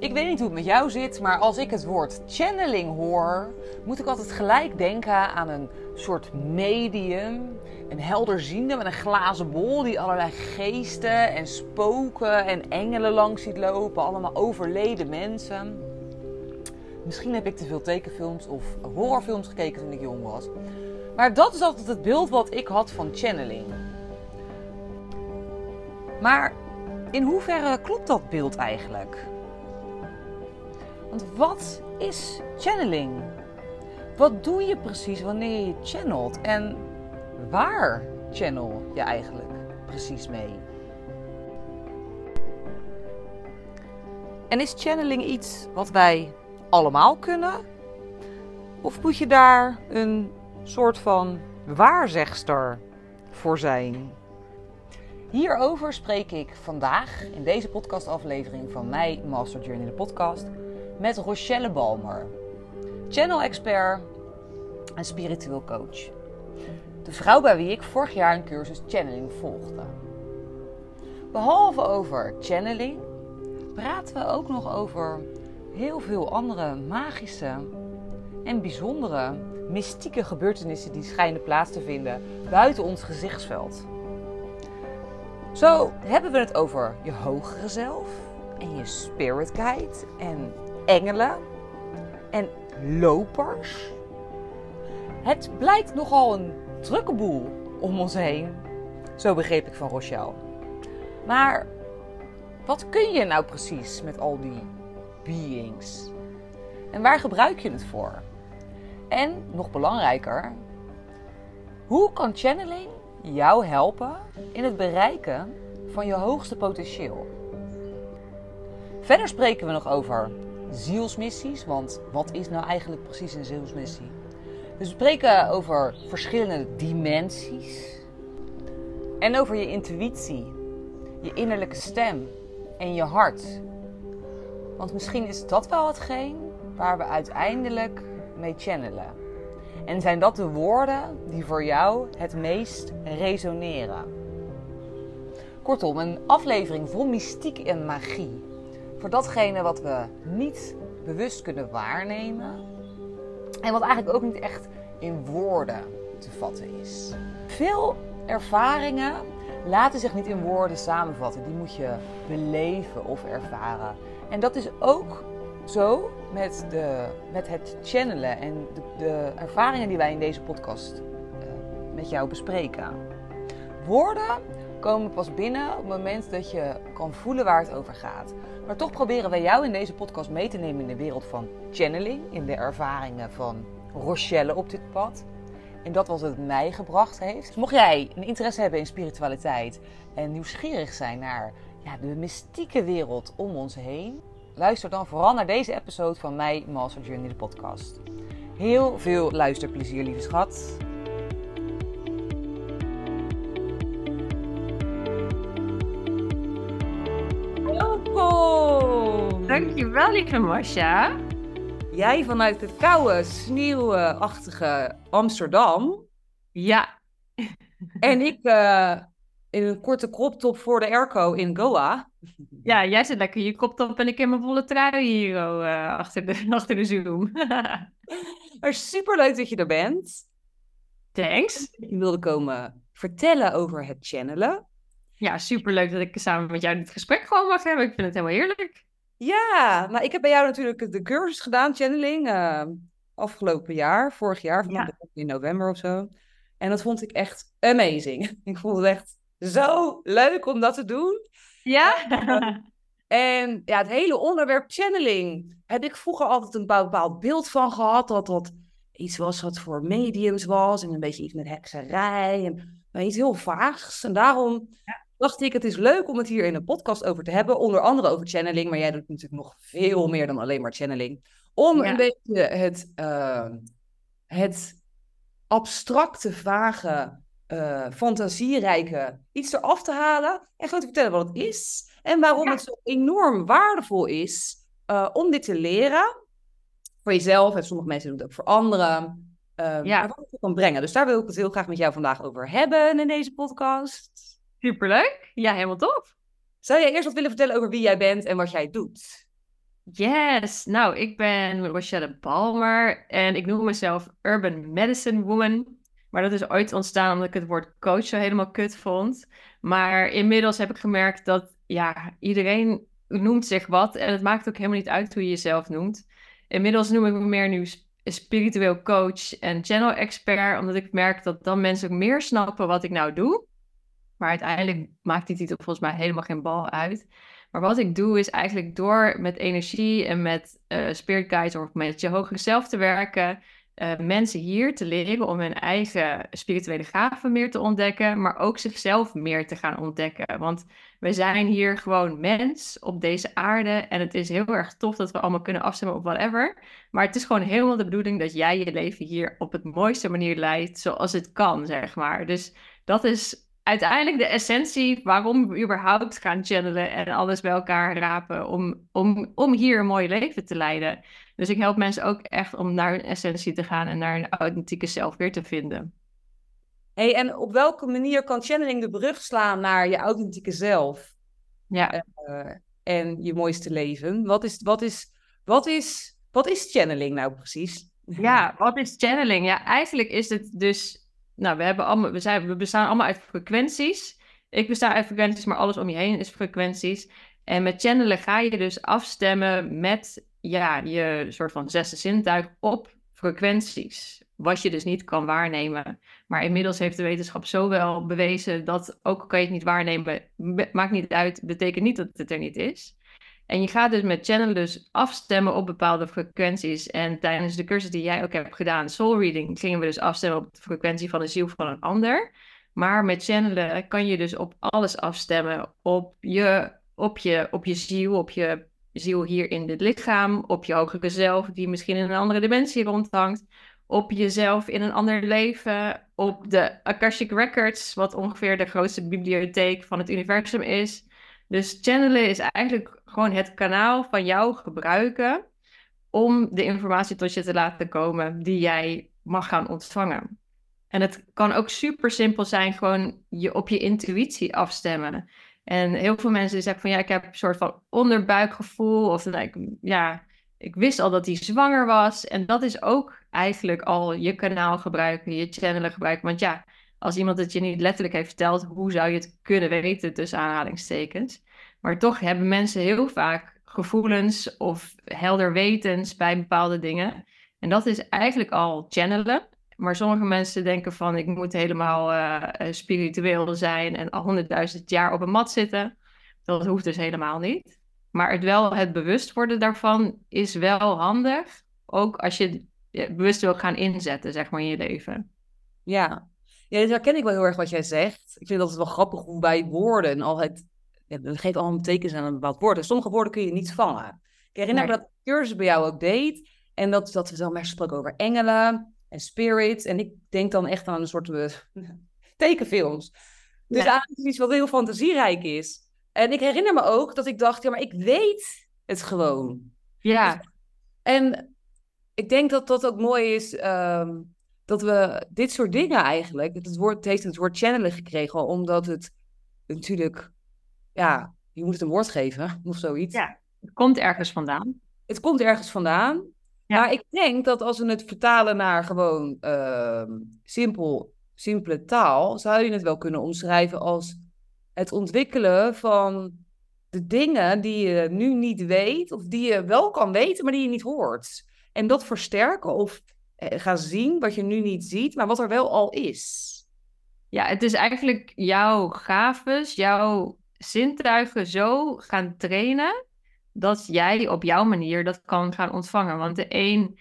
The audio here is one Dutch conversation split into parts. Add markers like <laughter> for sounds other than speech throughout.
Ik weet niet hoe het met jou zit, maar als ik het woord channeling hoor, moet ik altijd gelijk denken aan een soort medium. Een helderziende met een glazen bol die allerlei geesten en spoken en engelen langs ziet lopen. Allemaal overleden mensen. Misschien heb ik te veel tekenfilms of horrorfilms gekeken toen ik jong was. Maar dat is altijd het beeld wat ik had van channeling. Maar in hoeverre klopt dat beeld eigenlijk? Want wat is channeling? Wat doe je precies wanneer je channelt? En waar channel je eigenlijk precies mee? En is channeling iets wat wij allemaal kunnen? Of moet je daar een soort van waarzegster voor zijn? Hierover spreek ik vandaag in deze podcastaflevering van mij, Master Journey, de podcast, met Rochelle Balmer, channel expert en spiritueel coach. De vrouw bij wie ik vorig jaar een cursus channeling volgde. Behalve over channeling praten we ook nog over heel veel andere magische en bijzondere mystieke gebeurtenissen die schijnen plaats te vinden buiten ons gezichtsveld. Zo hebben we het over je hogere zelf en je spirit guide en engelen en lopers. Het blijkt nogal een drukke boel om ons heen. Zo begreep ik van Rochelle. Maar wat kun je nou precies met al die beings? En waar gebruik je het voor? En nog belangrijker, hoe kan channeling jou helpen in het bereiken van je hoogste potentieel? Verder spreken we nog over zielsmissies, want wat is nou eigenlijk precies een zielsmissie? We spreken over verschillende dimensies en over je intuïtie, je innerlijke stem en je hart. Want misschien is dat wel hetgeen waar we uiteindelijk mee channelen. En zijn dat de woorden die voor jou het meest resoneren? Kortom, een aflevering vol mystiek en magie. Voor datgene wat we niet bewust kunnen waarnemen. En wat eigenlijk ook niet echt in woorden te vatten is. Veel ervaringen laten zich niet in woorden samenvatten. Die moet je beleven of ervaren. En dat is ook zo met, de, met het channelen en de, de ervaringen die wij in deze podcast uh, met jou bespreken. Woorden komen pas binnen op het moment dat je kan voelen waar het over gaat. Maar toch proberen wij jou in deze podcast mee te nemen in de wereld van channeling, in de ervaringen van Rochelle op dit pad. En dat wat het mij gebracht heeft. Dus mocht jij een interesse hebben in spiritualiteit en nieuwsgierig zijn naar ja, de mystieke wereld om ons heen, luister dan vooral naar deze episode van mij, Master Journey, de podcast. Heel veel luisterplezier, lieve schat. Dankjewel, lieve Masha. Jij vanuit het koude, sneeuwachtige Amsterdam. Ja. En ik uh, in een korte crop voor de airco in Goa. Ja, jij zit lekker je kop top en ik in mijn volle trui hier uh, achter, de, <laughs> achter de Zoom. <laughs> maar super leuk dat je er bent. Thanks. Je wilde komen vertellen over het channelen. Ja, super leuk dat ik samen met jou dit gesprek gewoon mag hebben. Ik vind het helemaal heerlijk. Ja, nou ik heb bij jou natuurlijk de cursus gedaan, channeling, uh, afgelopen jaar, vorig jaar, ja. in november of zo. En dat vond ik echt amazing. <laughs> Ik vond het echt zo leuk om dat te doen. Ja? en ja, het hele onderwerp channeling heb ik vroeger altijd een bepaald beeld van gehad. Dat dat iets was wat voor mediums was en een beetje iets met hekserij en nou, iets heel vaags. En daarom dacht ik, het is leuk om het hier in een podcast over te hebben. Onder andere over channeling, maar jij doet natuurlijk nog veel meer dan alleen maar channeling. Om een beetje het, uh, het abstracte, vage uh, fantasierijke iets eraf te halen en gewoon te vertellen wat het is en waarom het zo enorm waardevol is uh, om dit te leren. Voor jezelf en sommige mensen doen het ook voor anderen. Uh, ja. Wat het kan brengen. Dus daar wil ik het heel graag met jou vandaag over hebben in deze podcast. Superleuk. Ja, helemaal top. Zou jij eerst wat willen vertellen over wie jij bent en wat jij doet? Yes, nou, ik ben Rochelle Palmer en ik noem mezelf Urban Medicine Woman. Maar dat is ooit ontstaan omdat ik het woord coach zo helemaal kut vond. Maar inmiddels heb ik gemerkt dat ja, iedereen noemt zich wat en het maakt ook helemaal niet uit hoe je jezelf noemt. Inmiddels noem ik me meer nu spiritueel coach en channel expert, omdat ik merk dat dan mensen ook meer snappen wat ik nou doe. Maar uiteindelijk maakt die titel volgens mij helemaal geen bal uit. Maar wat ik doe is eigenlijk door met energie en met uh, spirit guides of met je hogere zelf te werken, uh, mensen hier te leren om hun eigen spirituele gaven meer te ontdekken, maar ook zichzelf meer te gaan ontdekken. Want we zijn hier gewoon mens op deze aarde en het is heel erg tof dat we allemaal kunnen afstemmen op whatever. Maar het is gewoon helemaal de bedoeling dat jij je leven hier op het mooiste manier leidt zoals het kan, zeg maar. Dus dat is uiteindelijk de essentie waarom we überhaupt gaan channelen en alles bij elkaar rapen om, om, om hier een mooi leven te leiden. Dus ik help mensen ook echt om naar hun essentie te gaan en naar hun authentieke zelf weer te vinden. Hey, en op welke manier kan channeling de brug slaan naar je authentieke zelf? Ja. Uh, en je mooiste leven. Wat is, wat, is, wat, is, wat is channeling nou precies? Ja, wat is channeling? Ja, eigenlijk is het dus nou, we, hebben allemaal, we, zijn, we bestaan allemaal uit frequenties. Ik besta uit frequenties, maar alles om je heen is frequenties. En met channelen ga je dus afstemmen met ja, je soort van zesde zintuig op frequenties. Wat je dus niet kan waarnemen. Maar inmiddels heeft de wetenschap zo wel bewezen dat ook kan je het niet waarnemen, maakt niet uit, betekent niet dat het er niet is. En je gaat dus met channel dus afstemmen op bepaalde frequenties. En tijdens de cursus die jij ook hebt gedaan, soul reading, gingen we dus afstemmen op de frequentie van de ziel van een ander. Maar met channelen kan je dus op alles afstemmen. Op je, op je, op je ziel, op je ziel hier in dit lichaam, op je hogere zelf die misschien in een andere dimensie rondhangt, op jezelf in een ander leven, op de Akashic Records, wat ongeveer de grootste bibliotheek van het universum is. Dus channelen is eigenlijk gewoon het kanaal van jou gebruiken om de informatie tot je te laten komen die jij mag gaan ontvangen. En het kan ook super simpel zijn, gewoon je op je intuïtie afstemmen. En heel veel mensen zeggen van ja, ik heb een soort van onderbuikgevoel. Of ja, ik wist al dat hij zwanger was. En dat is ook eigenlijk al je kanaal gebruiken, je channelen gebruiken. Want ja, als iemand het je niet letterlijk heeft verteld, hoe zou je het kunnen weten tussen aanhalingstekens? Maar toch hebben mensen heel vaak gevoelens of helder wetens bij bepaalde dingen. En dat is eigenlijk al channelen. Maar sommige mensen denken van ik moet helemaal uh, spiritueel zijn en al honderdduizend jaar op een mat zitten. Dat hoeft dus helemaal niet. Maar het wel het bewust worden daarvan is wel handig. Ook als je bewust wil gaan inzetten, zeg maar, in je leven. Ja, ja, dat herken ik wel heel erg wat jij zegt. Ik vind dat het wel grappig hoe bij woorden altijd... Ja, dat geeft allemaal een betekenis aan een bepaald woord. En sommige woorden kun je niet vangen. Ik herinner me dat de cursus bij jou ook deed. En dat, dat we dan meer gesproken over engelen en spirits. En ik denk dan echt aan een soort uh, <laughs> tekenfilms. Dus ja. eigenlijk iets wat heel fantasierijk is. En ik herinner me ook dat ik dacht, ja, maar ik weet het gewoon. Ja. Dus, en ik denk dat dat ook mooi is... Um, dat we dit soort dingen eigenlijk, het, woord, het heeft het woord channelen gekregen, omdat het natuurlijk, ja, je moet het een woord geven <laughs> of zoiets. Ja, het komt ergens vandaan. Het komt ergens vandaan. Ja. Maar ik denk dat als we het vertalen naar gewoon uh, simpel, simpele taal, zou je het wel kunnen omschrijven als het ontwikkelen van de dingen die je nu niet weet, of die je wel kan weten, maar die je niet hoort. En dat versterken of eh, gaan zien wat je nu niet ziet, maar wat er wel al is. Ja, het is eigenlijk jouw gaves, jouw zintuigen zo gaan trainen dat jij op jouw manier dat kan gaan ontvangen. Want de een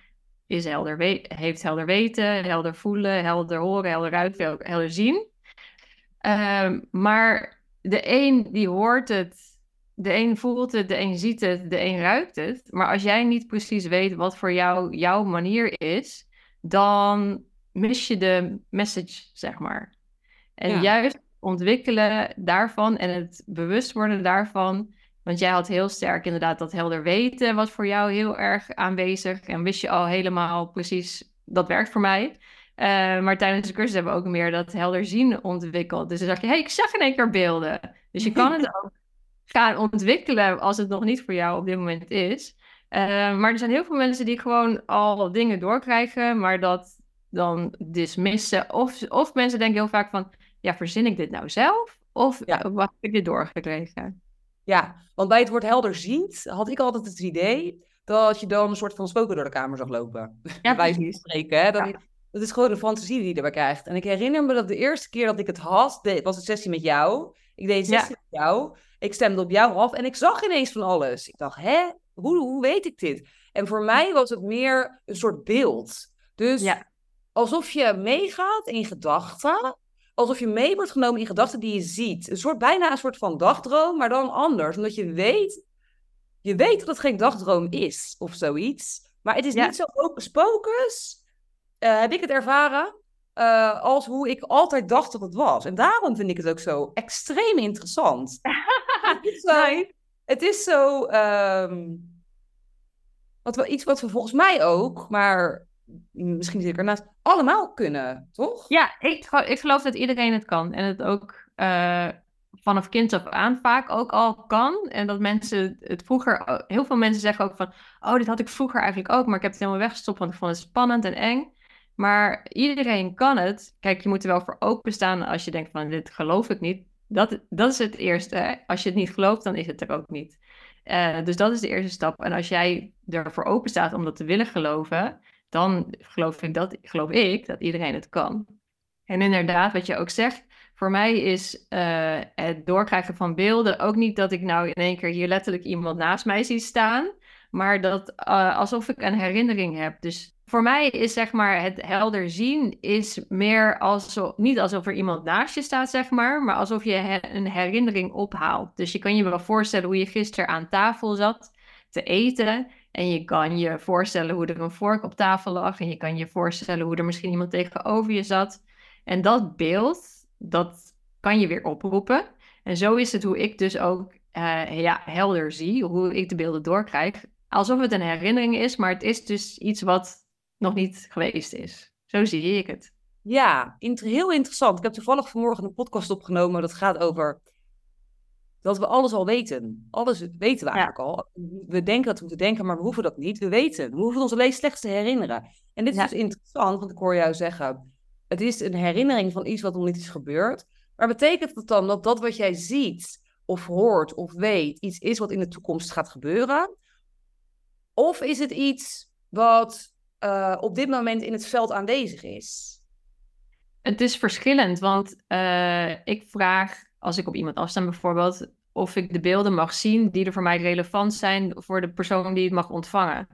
is helder heeft helder weten, helder voelen, helder horen, helder ruiken, helder zien. Um, maar de een die hoort het, de een voelt het, de een ziet het, de een ruikt het. Maar als jij niet precies weet wat voor jou jouw manier is, dan mis je de message, zeg maar. En juist ontwikkelen daarvan en het bewust worden daarvan. Want jij had heel sterk inderdaad dat helder weten, wat voor jou heel erg aanwezig. En wist je al helemaal precies, dat werkt voor mij. Uh, maar tijdens de cursus hebben we ook meer dat helder zien ontwikkeld. Dus dan zeg je, hey, ik zag in één keer beelden. Dus je kan het <laughs> ook gaan ontwikkelen als het nog niet voor jou op dit moment is. Eh, maar er zijn heel veel mensen die gewoon al dingen doorkrijgen, maar dat dan dismissen. Of, of mensen denken heel vaak van, ja, verzin ik dit nou zelf? Of Ja. ja. heb ik dit doorgekregen? Ja, want bij het woord helder ziet had ik altijd het idee dat je dan een soort van spoken door de kamer zag lopen. <laughs> Ja, Bij precies. spreken, hè? Dat, Ja. dat is gewoon de fantasie die je erbij krijgt. En ik herinner me dat de eerste keer dat ik het had, de- was een sessie met jou. Ik deed een Ja. sessie met jou. Ik stemde op jou af en ik zag ineens van alles. Ik dacht, hè? Hoe, hoe weet ik dit? En voor mij was het meer een soort beeld. Dus alsof je meegaat in gedachten. Alsof je mee wordt genomen in gedachten die je ziet. Een soort, bijna een soort van dagdroom, maar dan anders. Omdat je weet, je weet dat het geen dagdroom is of zoiets. Maar het is Ja. niet zo hocus pocus, eh, heb ik het ervaren, eh, als hoe ik altijd dacht dat het was. En daarom vind ik het ook zo extreem interessant. <laughs> het is zo, het is zo ehm, wat we, iets wat we volgens mij ook, maar misschien zit ik ernaast, allemaal kunnen, toch? Ja, ik, ik geloof dat iedereen het kan. En het ook eh, vanaf kind af aan vaak ook al kan. En dat mensen het vroeger... Heel veel mensen zeggen ook van... Oh, dit had ik vroeger eigenlijk ook, maar ik heb het helemaal weggestopt, want ik vond het spannend en eng. Maar iedereen kan het. Kijk, je moet er wel voor openstaan als je denkt van, dit geloof ik niet. Dat, dat is het eerste. Als je het niet gelooft, dan is het er ook niet. Eh, dus dat is de eerste stap. En als jij ervoor open staat om dat te willen geloven, dan geloof ik, dat, geloof ik dat iedereen het kan. En inderdaad, wat je ook zegt, voor mij is eh, het doorkrijgen van beelden ook niet dat ik nou in één keer hier letterlijk iemand naast mij zie staan, maar dat eh, alsof ik een herinnering heb. Dus voor mij is zeg maar het helder zien is meer alsof, niet alsof er iemand naast je staat, zeg maar, maar alsof je een herinnering ophaalt. Dus je kan je wel voorstellen hoe je gisteren aan tafel zat te eten. En je kan je voorstellen hoe er een vork op tafel lag. En je kan je voorstellen hoe er misschien iemand tegenover je zat. En dat beeld, dat kan je weer oproepen. En zo is het hoe ik dus ook eh, ja, helder zie, hoe ik de beelden doorkrijg. Alsof het een herinnering is, maar het is dus iets wat nog niet geweest is. Zo zie ik het. Ja, heel interessant. Ik heb toevallig vanmorgen een podcast opgenomen dat gaat over dat we alles al weten. Alles weten we eigenlijk al. We denken dat we moeten denken, maar we hoeven dat niet. We weten. We hoeven ons alleen slechts te herinneren. En dit is Ja. dus interessant, want ik hoor jou zeggen, het is een herinnering van iets wat nog niet is gebeurd. Maar betekent dat dan dat dat wat jij ziet, of hoort, of weet, iets is wat in de toekomst gaat gebeuren? Of is het iets wat eh, op dit moment in het veld aanwezig is? Het is verschillend, want eh, ik vraag, als ik op iemand afsta bijvoorbeeld, of ik de beelden mag zien die er voor mij relevant zijn voor de persoon die het mag ontvangen.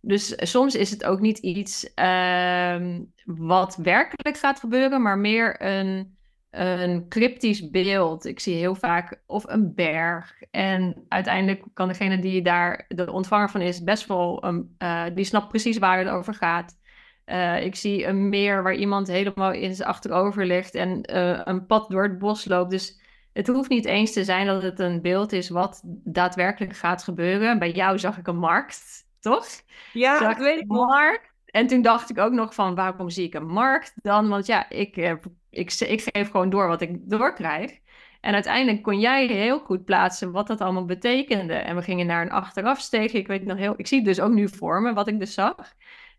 Dus soms is het ook niet iets ehm, wat werkelijk gaat gebeuren, maar meer een, een cryptisch beeld. Ik zie heel vaak of een berg. En uiteindelijk kan degene die daar de ontvanger van is, best wel, een, eh, die snapt precies waar het over gaat. Uh, ik zie een meer waar iemand helemaal in zijn achterover ligt en uh, een pad door het bos loopt. Dus het hoeft niet eens te zijn dat het een beeld is wat daadwerkelijk gaat gebeuren. Bij jou zag ik een markt, toch? Ja, zag dat weet ik. Markt. En toen dacht ik ook nog van, waarom zie ik een markt dan? Want ja, ik, ik, ik, ik geef gewoon door wat ik doorkrijg. En uiteindelijk kon jij heel goed plaatsen wat dat allemaal betekende. En we gingen naar een achterafsteeg. Ik weet nog heel, ik zie het dus ook nu voor me, wat ik dus zag.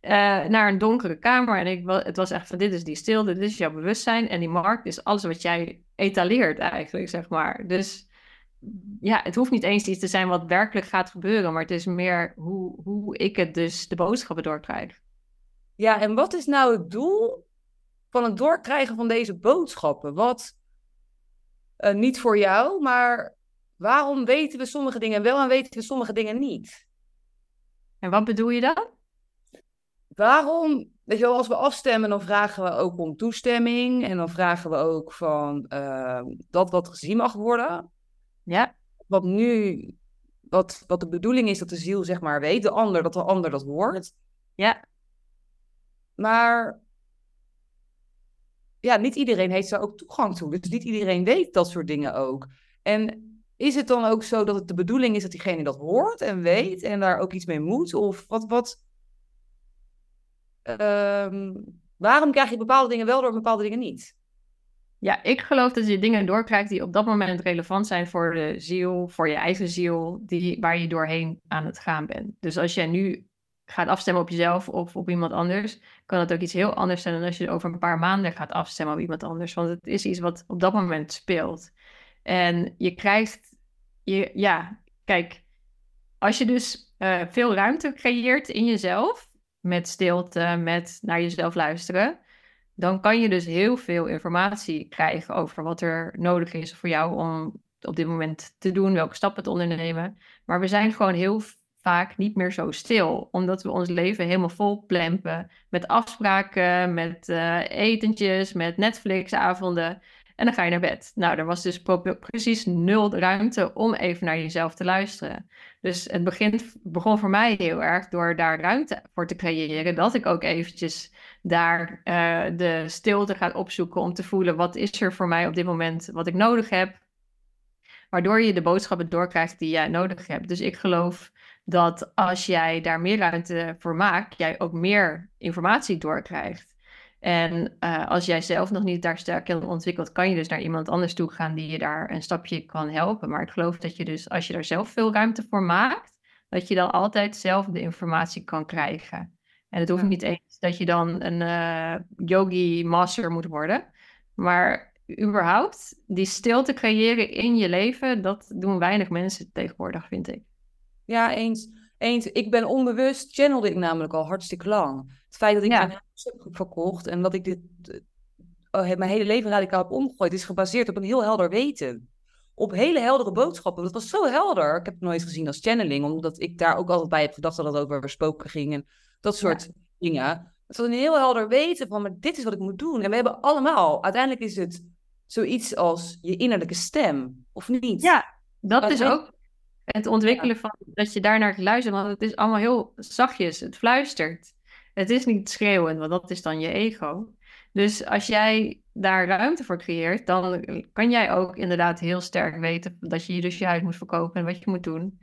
Uh, naar een donkere kamer. En ik, het was echt van, dit is die stilte, dit is jouw bewustzijn. En die markt is alles wat jij etaleert eigenlijk, zeg maar. Dus ja, het hoeft niet eens iets te zijn wat werkelijk gaat gebeuren. Maar het is meer hoe, hoe ik het dus de boodschappen doorkrijg. Ja, en wat is nou het doel van het doorkrijgen van deze boodschappen? Wat, uh, niet voor jou, maar waarom weten we sommige dingen wel en weten we sommige dingen niet? En wat bedoel je dan? Waarom, weet je wel, als we afstemmen, dan vragen we ook om toestemming. En dan vragen we ook van uh, dat wat gezien mag worden. Ja. Wat nu, wat, wat de bedoeling is dat de ziel zeg maar weet, de ander, dat de ander dat hoort. Ja. Maar ja, niet iedereen heeft daar ook toegang toe. Dus niet iedereen weet dat soort dingen ook. En is het dan ook zo dat het de bedoeling is dat diegene dat hoort en weet en daar ook iets mee moet? Of wat, wat, Um, waarom krijg je bepaalde dingen wel door bepaalde dingen niet? Ja, ik geloof dat je dingen doorkrijgt die op dat moment relevant zijn voor de ziel, voor je eigen ziel, die, waar je doorheen aan het gaan bent. Dus als jij nu gaat afstemmen op jezelf of op iemand anders, kan het ook iets heel anders zijn dan als je over een paar maanden gaat afstemmen op iemand anders. Want het is iets wat op dat moment speelt. En je krijgt, je, ja, kijk, als je dus uh, veel ruimte creëert in jezelf, met stilte, met naar jezelf luisteren, dan kan je dus heel veel informatie krijgen over wat er nodig is voor jou om op dit moment te doen, welke stappen te ondernemen. Maar we zijn gewoon heel vaak niet meer zo stil, omdat we ons leven helemaal vol plempen met afspraken, met uh, etentjes, met Netflix-avonden. En dan ga je naar bed. Nou, er was dus precies nul ruimte om even naar jezelf te luisteren. Dus het begint, begon voor mij heel erg door daar ruimte voor te creëren. Dat ik ook eventjes daar uh, de stilte ga opzoeken om te voelen wat is er voor mij op dit moment wat ik nodig heb. Waardoor je de boodschappen doorkrijgt die jij nodig hebt. Dus ik geloof dat als jij daar meer ruimte voor maakt, jij ook meer informatie doorkrijgt. En uh, als jij zelf nog niet daar sterk in ontwikkelt, kan je dus naar iemand anders toe gaan die je daar een stapje kan helpen. Maar ik geloof dat je dus, als je daar zelf veel ruimte voor maakt, dat je dan altijd zelf de informatie kan krijgen. En het hoeft niet eens dat je dan een uh, yogi master moet worden. Maar überhaupt, die stilte creëren in je leven, dat doen weinig mensen tegenwoordig, vind ik. Ja, eens. Eens. Ik ben onbewust, channelde ik namelijk al hartstikke lang. Het feit dat ik mijn huis heb verkocht en dat ik dit uh, mijn hele leven radicaal heb omgegooid, is gebaseerd op een heel helder weten. Op hele heldere boodschappen. Dat was zo helder. Ik heb het nooit gezien als channeling, omdat ik daar ook altijd bij heb gedacht dat het over spoken ging en dat soort dingen. Het was een heel helder weten van, maar dit is wat ik moet doen. En we hebben allemaal, uiteindelijk is het zoiets als je innerlijke stem, of niet? Ja, dat is ook het ontwikkelen van dat je daarnaar luistert, want het is allemaal heel zachtjes, het fluistert. Het is niet schreeuwen, want dat is dan je ego. Dus als jij daar ruimte voor creëert, dan kan jij ook inderdaad heel sterk weten dat je je dus je huis moet verkopen en wat je moet doen.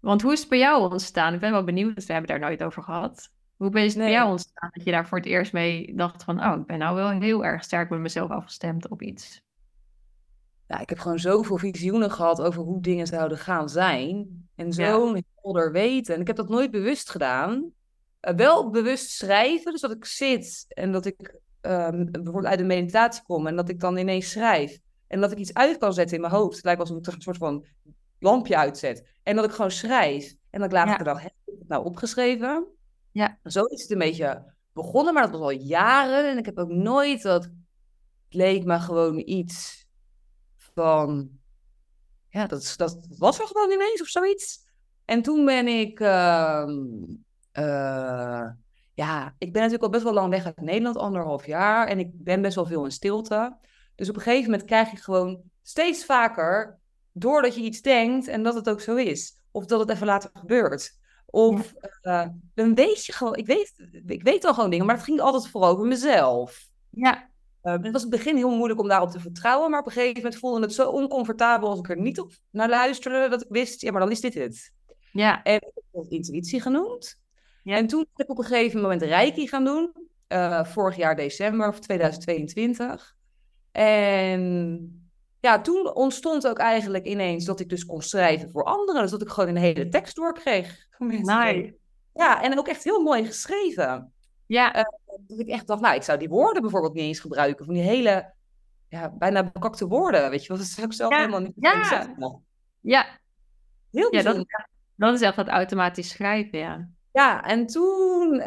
Want hoe is het bij jou ontstaan? Ik ben wel benieuwd, we hebben daar nooit over gehad. Hoe is het bij jou ontstaan dat je daar voor het eerst mee dacht van, oh, ik ben nou wel heel erg sterk met mezelf afgestemd op iets? Ja, ik heb gewoon zoveel visioenen gehad over hoe dingen zouden gaan zijn. En zo'n ja. helder weten. En ik heb dat nooit bewust gedaan. Uh, wel bewust schrijven, dus dat ik zit en dat ik um, bijvoorbeeld uit de meditatie kom en dat ik dan ineens schrijf. En dat ik iets uit kan zetten in mijn hoofd. Het lijkt alsof ik een soort van lampje uitzet. En dat ik gewoon schrijf. En dat ik later ja. de dag, heb ik het nou opgeschreven? Ja. Zo is het een beetje begonnen, maar dat was al jaren. En ik heb ook nooit dat... Het leek me gewoon iets van... Ja, dat, dat was er gewoon ineens of zoiets. En toen ben ik... Uh, uh, ja, ik ben natuurlijk al best wel lang weg uit Nederland, anderhalf jaar. En ik ben best wel veel in stilte. Dus op een gegeven moment krijg je gewoon steeds vaker... doordat je iets denkt en dat het ook zo is. Of dat het even later gebeurt. Of ja. uh, dan weet je gewoon, ik weet, ik weet al gewoon dingen, maar het ging altijd vooral over mezelf. Ja. Uh, het was in het begin heel moeilijk om daarop te vertrouwen, maar op een gegeven moment voelde het zo oncomfortabel als ik er niet op naar luisterde, dat ik wist, ja, maar dan is dit het. Ja. En ik heb intuïtie genoemd. Ja. En toen ben ik op een gegeven moment Reiki gaan doen, uh, vorig jaar december of 2022. En ja, toen ontstond ook eigenlijk ineens dat ik dus kon schrijven voor anderen. Dus dat ik gewoon een hele tekst doorkreeg. Nee. Ja, en ook echt heel mooi geschreven. Ja. Uh, dat ik echt dacht, nou, ik zou die woorden bijvoorbeeld niet eens gebruiken. Van die hele, ja, bijna bekakte woorden, weet je wel. Dat is ook zelf ja. helemaal niet Ja. Ja. Heel ja, dat, dat is echt dat automatisch schrijven, ja. Ja, en toen, uh,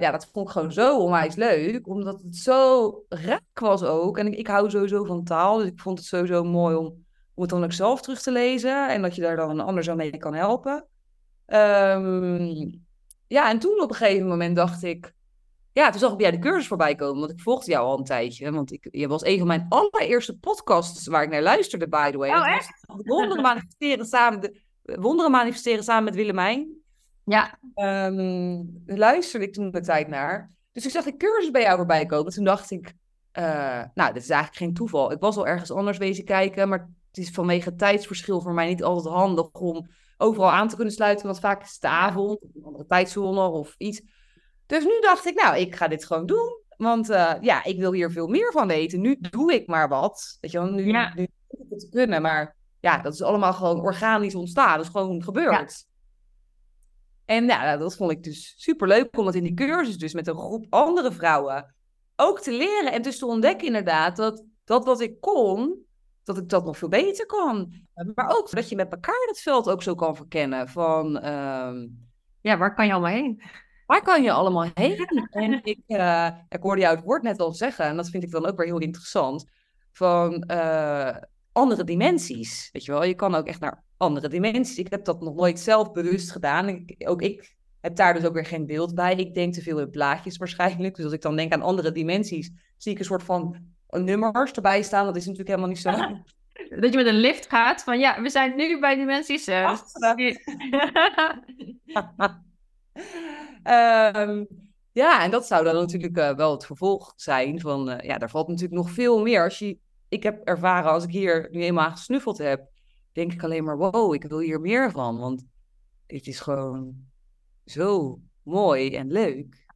ja, dat vond ik gewoon zo onwijs leuk, omdat het zo raak was ook. En ik, ik hou sowieso van taal, dus ik vond het sowieso mooi om, om het dan ook zelf terug te lezen en dat je daar dan een ander zo mee kan helpen. Um, ja, en toen op een gegeven moment dacht ik, ja, toen zag ik bij de cursus voorbij komen, want ik volgde jou al een tijdje, want ik, je was een van mijn allereerste podcasts waar ik naar luisterde, by the way. Oh, echt? Wonderen manifesteren samen, de, wonderen manifesteren samen met Willemijn. Ja. Um, luisterde ik toen de tijd naar. Dus ik zag de cursus bij jou voorbij komen. Toen dacht ik, uh, nou, dit is eigenlijk geen toeval. Ik was al ergens anders bezig kijken, maar het is vanwege het tijdsverschil voor mij niet altijd handig om overal aan te kunnen sluiten. Want vaak is het de avond, of een andere tijdzone of iets. Dus nu dacht ik, nou, ik ga dit gewoon doen. Want uh, ja, ik wil hier veel meer van weten. Nu doe ik maar wat. Weet je wel, nu, Ja. nu moet ik het kunnen. Maar ja, dat is allemaal gewoon organisch ontstaan. Dat is gewoon gebeurd. En ja, dat vond ik dus super leuk om dat in die cursus dus met een groep andere vrouwen ook te leren. En dus te ontdekken inderdaad dat dat wat ik kon, dat ik dat nog veel beter kan. Maar ook dat je met elkaar het veld ook zo kan verkennen. Van ehm, Ja, waar kan je allemaal heen? Waar kan je allemaal heen? En ik, eh, ik hoorde jou het woord net al zeggen, en dat vind ik dan ook weer heel interessant, van eh, andere dimensies. Weet je wel, je kan ook echt naar andere dimensies. Ik heb dat nog nooit zelf bewust gedaan. Ik, ook ik heb daar dus ook weer geen beeld bij. Ik denk te veel in plaatjes waarschijnlijk. Dus als ik dan denk aan andere dimensies, zie ik een soort van nummers erbij staan. Dat is natuurlijk helemaal niet zo. <laughs> Dat je met een lift gaat van ja, we zijn nu bij dimensie <laughs> <laughs> 6. Achteren. Ehm, ja, en dat zou dan natuurlijk eh, wel het vervolg zijn van, eh, ja, daar valt natuurlijk nog veel meer. Als je, ik heb ervaren, als ik hier nu eenmaal gesnuffeld heb, denk ik alleen maar, wow, ik wil hier meer van. Want het is gewoon zo mooi en leuk.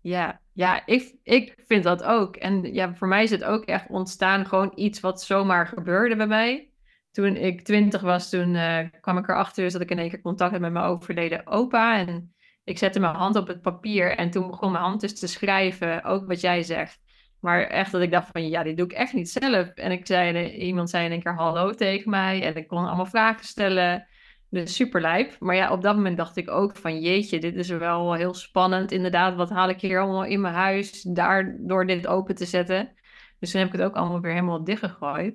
Ja, ja ik, ik vind dat ook. En ja, voor mij is het ook echt ontstaan gewoon iets wat zomaar gebeurde bij mij. Toen ik twintig was, toen eh, kwam ik erachter dus dat ik in één keer contact had met mijn overleden opa. En ik zette mijn hand op het papier en toen begon mijn hand dus te schrijven, ook wat jij zegt. Maar echt dat ik dacht van, ja, dit doe ik echt niet zelf. En ik zei, iemand zei in één keer hallo tegen mij en ik kon allemaal vragen stellen. Dus super lijp. Maar ja, op dat moment dacht ik ook van, jeetje, dit is wel heel spannend. Inderdaad, wat haal ik hier allemaal in mijn huis, daar door dit open te zetten. Dus toen heb ik het ook allemaal weer helemaal dichtgegooid.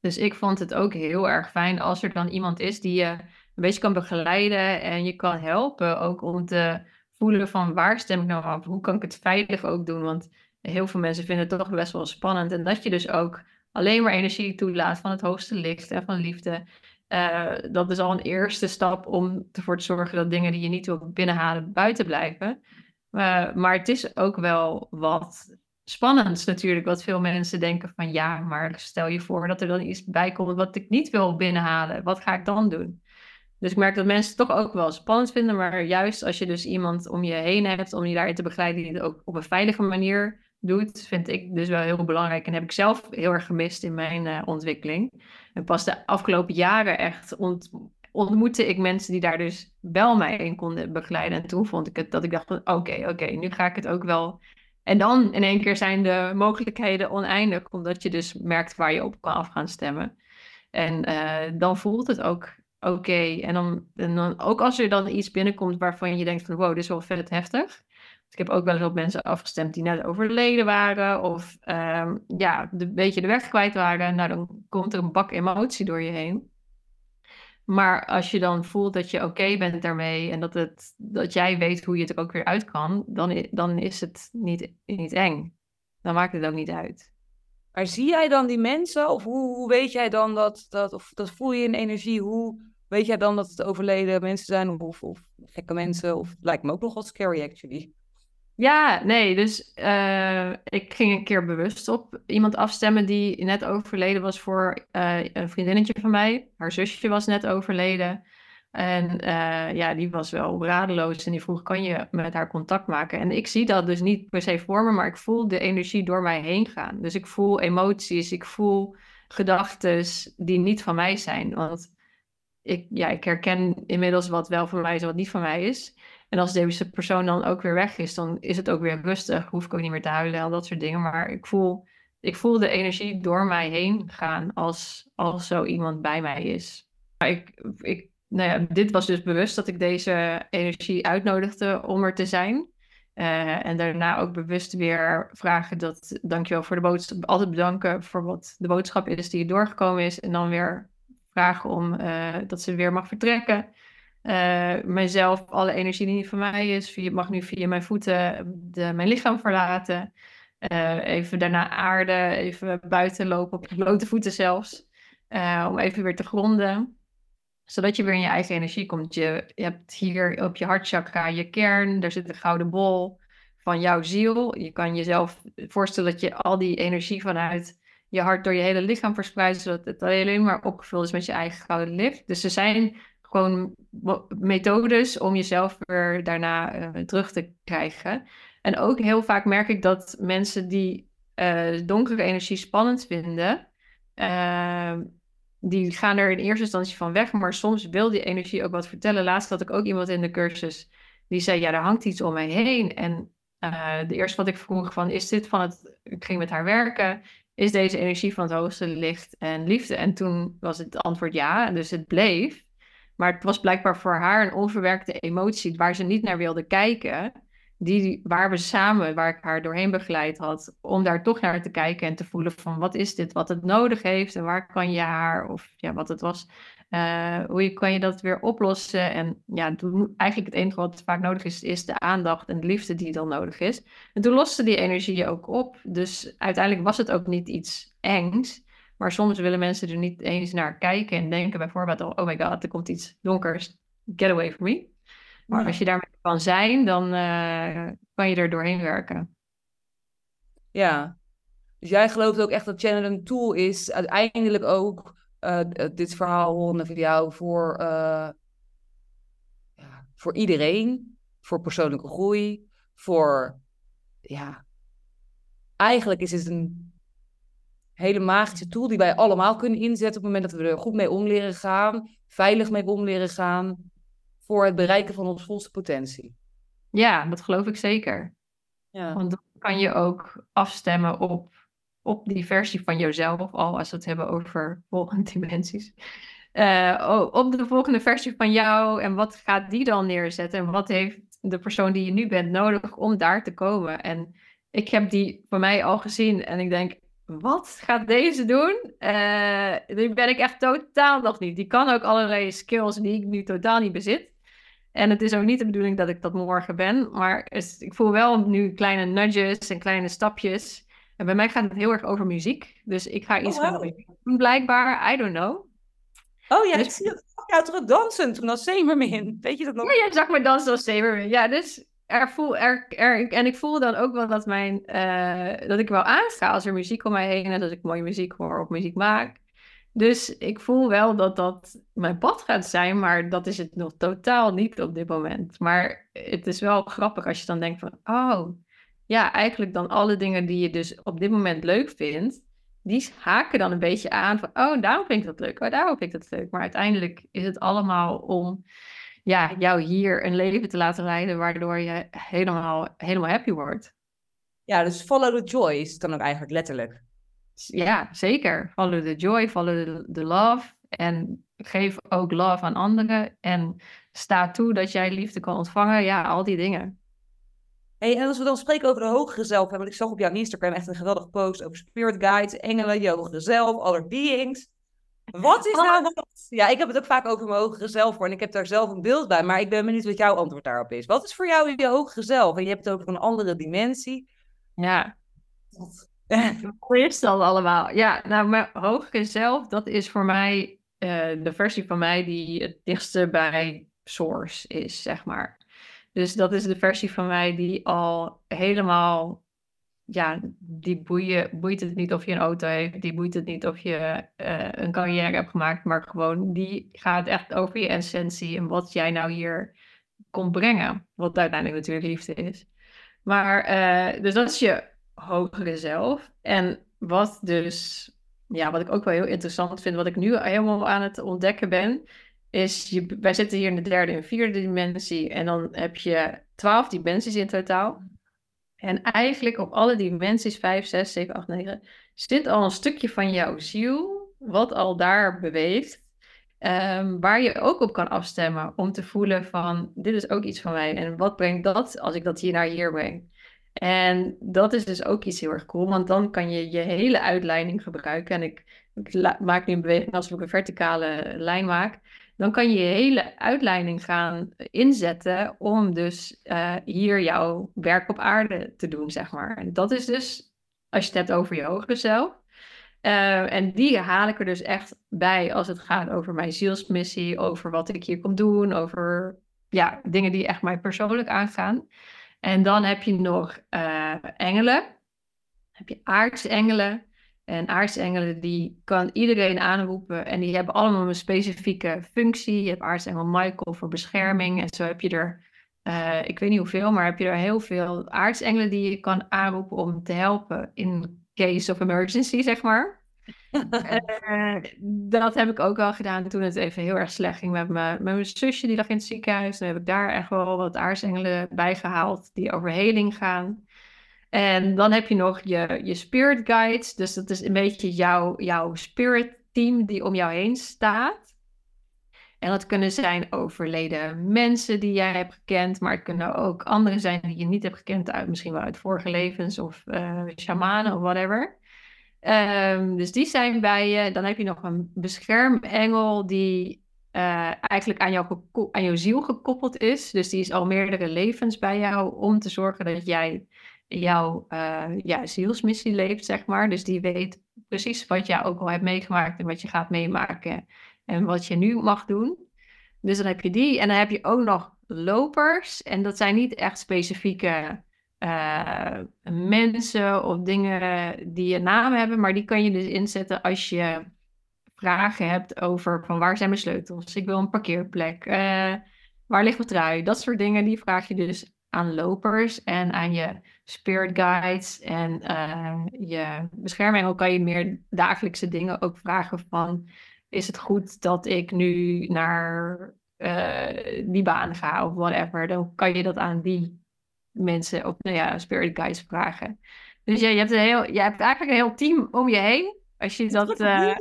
Dus ik vond het ook heel erg fijn als er dan iemand is die je een beetje kan begeleiden en je kan helpen ook om te voelen van waar stem ik nou af? Hoe kan ik het veilig ook doen? Want heel veel mensen vinden het toch best wel spannend. En dat je dus ook alleen maar energie toelaat van het hoogste licht en van liefde. Uh, dat is al een eerste stap om ervoor te zorgen dat dingen die je niet wil binnenhalen buiten blijven. Uh, maar het is ook wel wat spannend natuurlijk, wat veel mensen denken van ja, maar stel je voor dat er dan iets bij komt wat ik niet wil binnenhalen. Wat ga ik dan doen? Dus ik merk dat mensen het toch ook wel spannend vinden, maar juist als je dus iemand om je heen hebt om je daarin te begeleiden die het ook op een veilige manier doet, vind ik dus wel heel belangrijk en heb ik zelf heel erg gemist in mijn uh, ontwikkeling. En pas de afgelopen jaren echt ont ontmoette ik mensen die daar dus wel mij in konden begeleiden. En toen vond ik het dat ik dacht van oké, oké, nu ga ik het ook wel. En dan in één keer zijn de mogelijkheden oneindig, omdat je dus merkt waar je op kan af gaan stemmen. En uh, dan voelt het ook oké. En, dan, en dan ook als er dan iets binnenkomt waarvan je denkt van wow, dit is wel vet heftig. Ik heb ook wel eens op mensen afgestemd die net overleden waren of um, ja, een beetje de weg kwijt waren. Nou, dan komt er een bak emotie door je heen. Maar als je dan voelt dat je oké bent daarmee en dat, het, dat jij weet hoe je het er ook weer uit kan, dan, dan is het niet, niet eng. Dan maakt het ook niet uit. Maar zie jij dan die mensen? Of hoe, hoe weet jij dan dat, dat, of dat voel je in energie? Hoe weet jij dan dat het overleden mensen zijn of, of gekke mensen? Of lijkt me ook nog wat scary actually. Ja, nee, dus uh, ik ging een keer bewust op iemand afstemmen die net overleden was voor uh, een vriendinnetje van mij. Haar zusje was net overleden. En uh, ja, die was wel radeloos en die vroeg, kan je met haar contact maken? En ik zie dat dus niet per se voor me, maar ik voel de energie door mij heen gaan. Dus ik voel emoties, ik voel gedachten die niet van mij zijn. Want ik, ja, ik herken inmiddels wat wel van mij is en wat niet van mij is. En als deze persoon dan ook weer weg is, dan is het ook weer rustig. Hoef ik ook niet meer te huilen en dat soort dingen. Maar ik voel, ik voel de energie door mij heen gaan als, als zo iemand bij mij is. Maar ik, ik, nou ja, dit was dus bewust dat ik deze energie uitnodigde om er te zijn. Uh, en daarna ook bewust weer vragen dat, dankjewel voor de boodschap, altijd bedanken voor wat de boodschap is die doorgekomen is. En dan weer vragen om uh, dat ze weer mag vertrekken. Uh, mijzelf, alle energie die niet van mij is, via, mag nu via mijn voeten de, mijn lichaam verlaten. Uh, even daarna aarden, even buiten lopen op blote voeten zelfs. Om even weer te gronden. Zodat je weer in je eigen energie komt. Je, je hebt hier op je hartchakra je kern, daar zit een gouden bol van jouw ziel. Je kan jezelf voorstellen dat je al die energie vanuit je hart door je hele lichaam verspreidt, zodat het alleen maar opgevuld is met je eigen gouden licht. Dus er zijn gewoon methodes om jezelf weer daarna uh, terug te krijgen. En ook heel vaak merk ik dat mensen die uh, donkere energie spannend vinden, uh, die gaan er in eerste instantie van weg, maar soms wil die energie ook wat vertellen. Laatst had ik ook iemand in de cursus die zei, ja, er hangt iets om mij heen. En uh, de eerste wat ik vroeg van, is dit van het, ik ging met haar werken, is deze energie van het hoogste licht en liefde? En toen was het antwoord ja, dus het bleef. Maar het was blijkbaar voor haar een onverwerkte emotie waar ze niet naar wilde kijken. Die, waar we samen, waar ik haar doorheen begeleid had, om daar toch naar te kijken en te voelen van wat is dit, wat het nodig heeft en waar kan je haar, of ja, wat het was, uh, hoe kan je dat weer oplossen? En ja, toen, eigenlijk het enige wat vaak nodig is, is de aandacht en de liefde die dan nodig is. En toen loste die energie ook op. Dus uiteindelijk was het ook niet iets engs. Maar soms willen mensen er niet eens naar kijken en denken bijvoorbeeld, oh my god, er komt iets donkers, get away from me. Maar als je daarmee kan zijn, dan uh, kan je er doorheen werken. Ja, dus jij gelooft ook echt dat channel een tool is, uiteindelijk ook uh, dit verhaal horen van jou voor, uh, ja, voor iedereen, voor persoonlijke groei, voor, ja, eigenlijk is het een hele magische tool die wij allemaal kunnen inzetten op het moment dat we er goed mee om leren gaan, veilig mee om leren gaan, voor het bereiken van onze volste potentie. Ja, dat geloof ik zeker. Ja. Want dan kan je ook afstemmen op op die versie van jezelf, al als we het hebben over volgende <laughs> dimensies. Uh, op de volgende versie van jou en wat gaat die dan neerzetten en wat heeft de persoon die je nu bent nodig om daar te komen. En ik heb die voor mij al gezien en ik denk, wat gaat deze doen? Uh, die ben ik echt totaal nog niet. Die kan ook allerlei skills die ik nu totaal niet bezit. En het is ook niet de bedoeling dat ik dat morgen ben, maar ik voel wel nu kleine nudges en kleine stapjes en bij mij gaat het heel erg over muziek. Dus ik ga iets oh, wow. doen, blijkbaar. I don't know. Oh ja, dus... ik zie het jou terug dansen toen als Zemermin. Weet je dat nog? Ja, jij zag me dansen als Zemermin. Ja, dus er voel, er, er, en ik voel dan ook wel dat, mijn, uh, dat ik wel aansta als er muziek om mij heen en dat ik mooie muziek hoor of muziek maak. Dus ik voel wel dat dat mijn pad gaat zijn, maar dat is het nog totaal niet op dit moment. Maar het is wel grappig als je dan denkt van, oh, ja, eigenlijk dan alle dingen die je dus op dit moment leuk vindt, die haken dan een beetje aan van, oh, daarom vind ik dat leuk, oh, daarom vind ik dat leuk. Maar uiteindelijk is het allemaal om ja, jou hier een leven te laten leiden, waardoor je helemaal, helemaal happy wordt. Ja, dus follow the joy is het dan ook eigenlijk letterlijk. Ja, zeker. Follow the joy, follow the, the love. En geef ook love aan anderen. En sta toe dat jij liefde kan ontvangen. Ja, al die dingen. Hey, en als we dan spreken over de hogere zelf, want ik zag op jouw Instagram echt een geweldige post over spirit guides, engelen, je hogere zelf, other beings. Wat is nou wat? Ja, ik heb het ook vaak over mijn hogere zelf voor en ik heb daar zelf een beeld bij, maar ik ben benieuwd wat jouw antwoord daarop is. Wat is voor jou je hogere zelf? En je hebt het over een andere dimensie. Ja. Hoe is dat allemaal? Ja, nou, mijn hogere zelf, dat is voor mij uh, de versie van mij die het dichtste bij source is, zeg maar. Dus dat is de versie van mij die al helemaal, ja, die boeit het niet of je een auto heeft, die boeit het niet of je uh, een carrière hebt gemaakt, maar gewoon die gaat echt over je essentie en wat jij nou hier komt brengen, wat uiteindelijk natuurlijk liefde is. Maar, uh, dus dat is je hogere zelf. En wat dus, ja, wat ik ook wel heel interessant vind, wat ik nu helemaal aan het ontdekken ben, is, je, wij zitten hier in de derde en vierde dimensie en dan heb je twaalf dimensies in totaal. En eigenlijk op alle dimensies, 5, 6, 7, 8, 9, zit al een stukje van jouw ziel, wat al daar beweegt, um, waar je ook op kan afstemmen om te voelen van, dit is ook iets van mij en wat brengt dat als ik dat hier naar hier breng. En dat is dus ook iets heel erg cool, want dan kan je je hele uitleiding gebruiken. En ik, ik maak nu een beweging alsof ik een verticale lijn maak dan kan je je hele uitleiding gaan inzetten om dus uh, hier jouw werk op aarde te doen, zeg maar. En dat is dus, als je het hebt over je hogere zelf. Uh, en die haal ik er dus echt bij als het gaat over mijn zielsmissie, over wat ik hier kom doen, over ja, dingen die echt mij persoonlijk aangaan. En dan heb je nog uh, engelen, heb je aardsengelen, en aartsengelen die kan iedereen aanroepen en die hebben allemaal een specifieke functie. Je hebt aartsengel Michael voor bescherming en zo heb je er eh, ik weet niet hoeveel, maar heb je er heel veel aartsengelen die je kan aanroepen om te helpen in case of emergency, zeg maar. <laughs> Eh, dat heb ik ook al gedaan toen het even heel erg slecht ging met, me, met mijn zusje. Die lag in het ziekenhuis. Dan heb ik daar echt wel wat aartsengelen bij gehaald die over heling gaan. En dan heb je nog je, je spirit guides. Dus dat is een beetje jouw, jouw spirit team die om jou heen staat. En dat kunnen zijn overleden mensen die jij hebt gekend, maar het kunnen ook anderen zijn die je niet hebt gekend uit misschien wel uit vorige levens of uh, shamanen of whatever. Um, dus die zijn bij je. Dan heb je nog een beschermengel die uh, eigenlijk aan, aan jouw ziel gekoppeld is. Dus die is al meerdere levens bij jou om te zorgen dat jij jouw uh, ja, zielsmissie leeft, zeg maar. Dus die weet precies wat jij ook al hebt meegemaakt en wat je gaat meemaken en wat je nu mag doen. Dus dan heb je die. En dan heb je ook nog lopers. En dat zijn niet echt specifieke uh, mensen of dingen die een naam hebben, maar die kan je dus inzetten als je vragen hebt over van waar zijn mijn sleutels? Ik wil een parkeerplek. Uh, waar ligt mijn trui? Dat soort dingen, die vraag je dus aan lopers en aan je spirit guides en uh, je beschermengel kan je meer dagelijkse dingen ook vragen van is het goed dat ik nu naar uh, die baan ga of whatever. Dan kan je dat aan die mensen of nou ja, spirit guides vragen. Dus ja, je hebt, een heel, je hebt eigenlijk een heel team om je heen. Als je dat. Uh,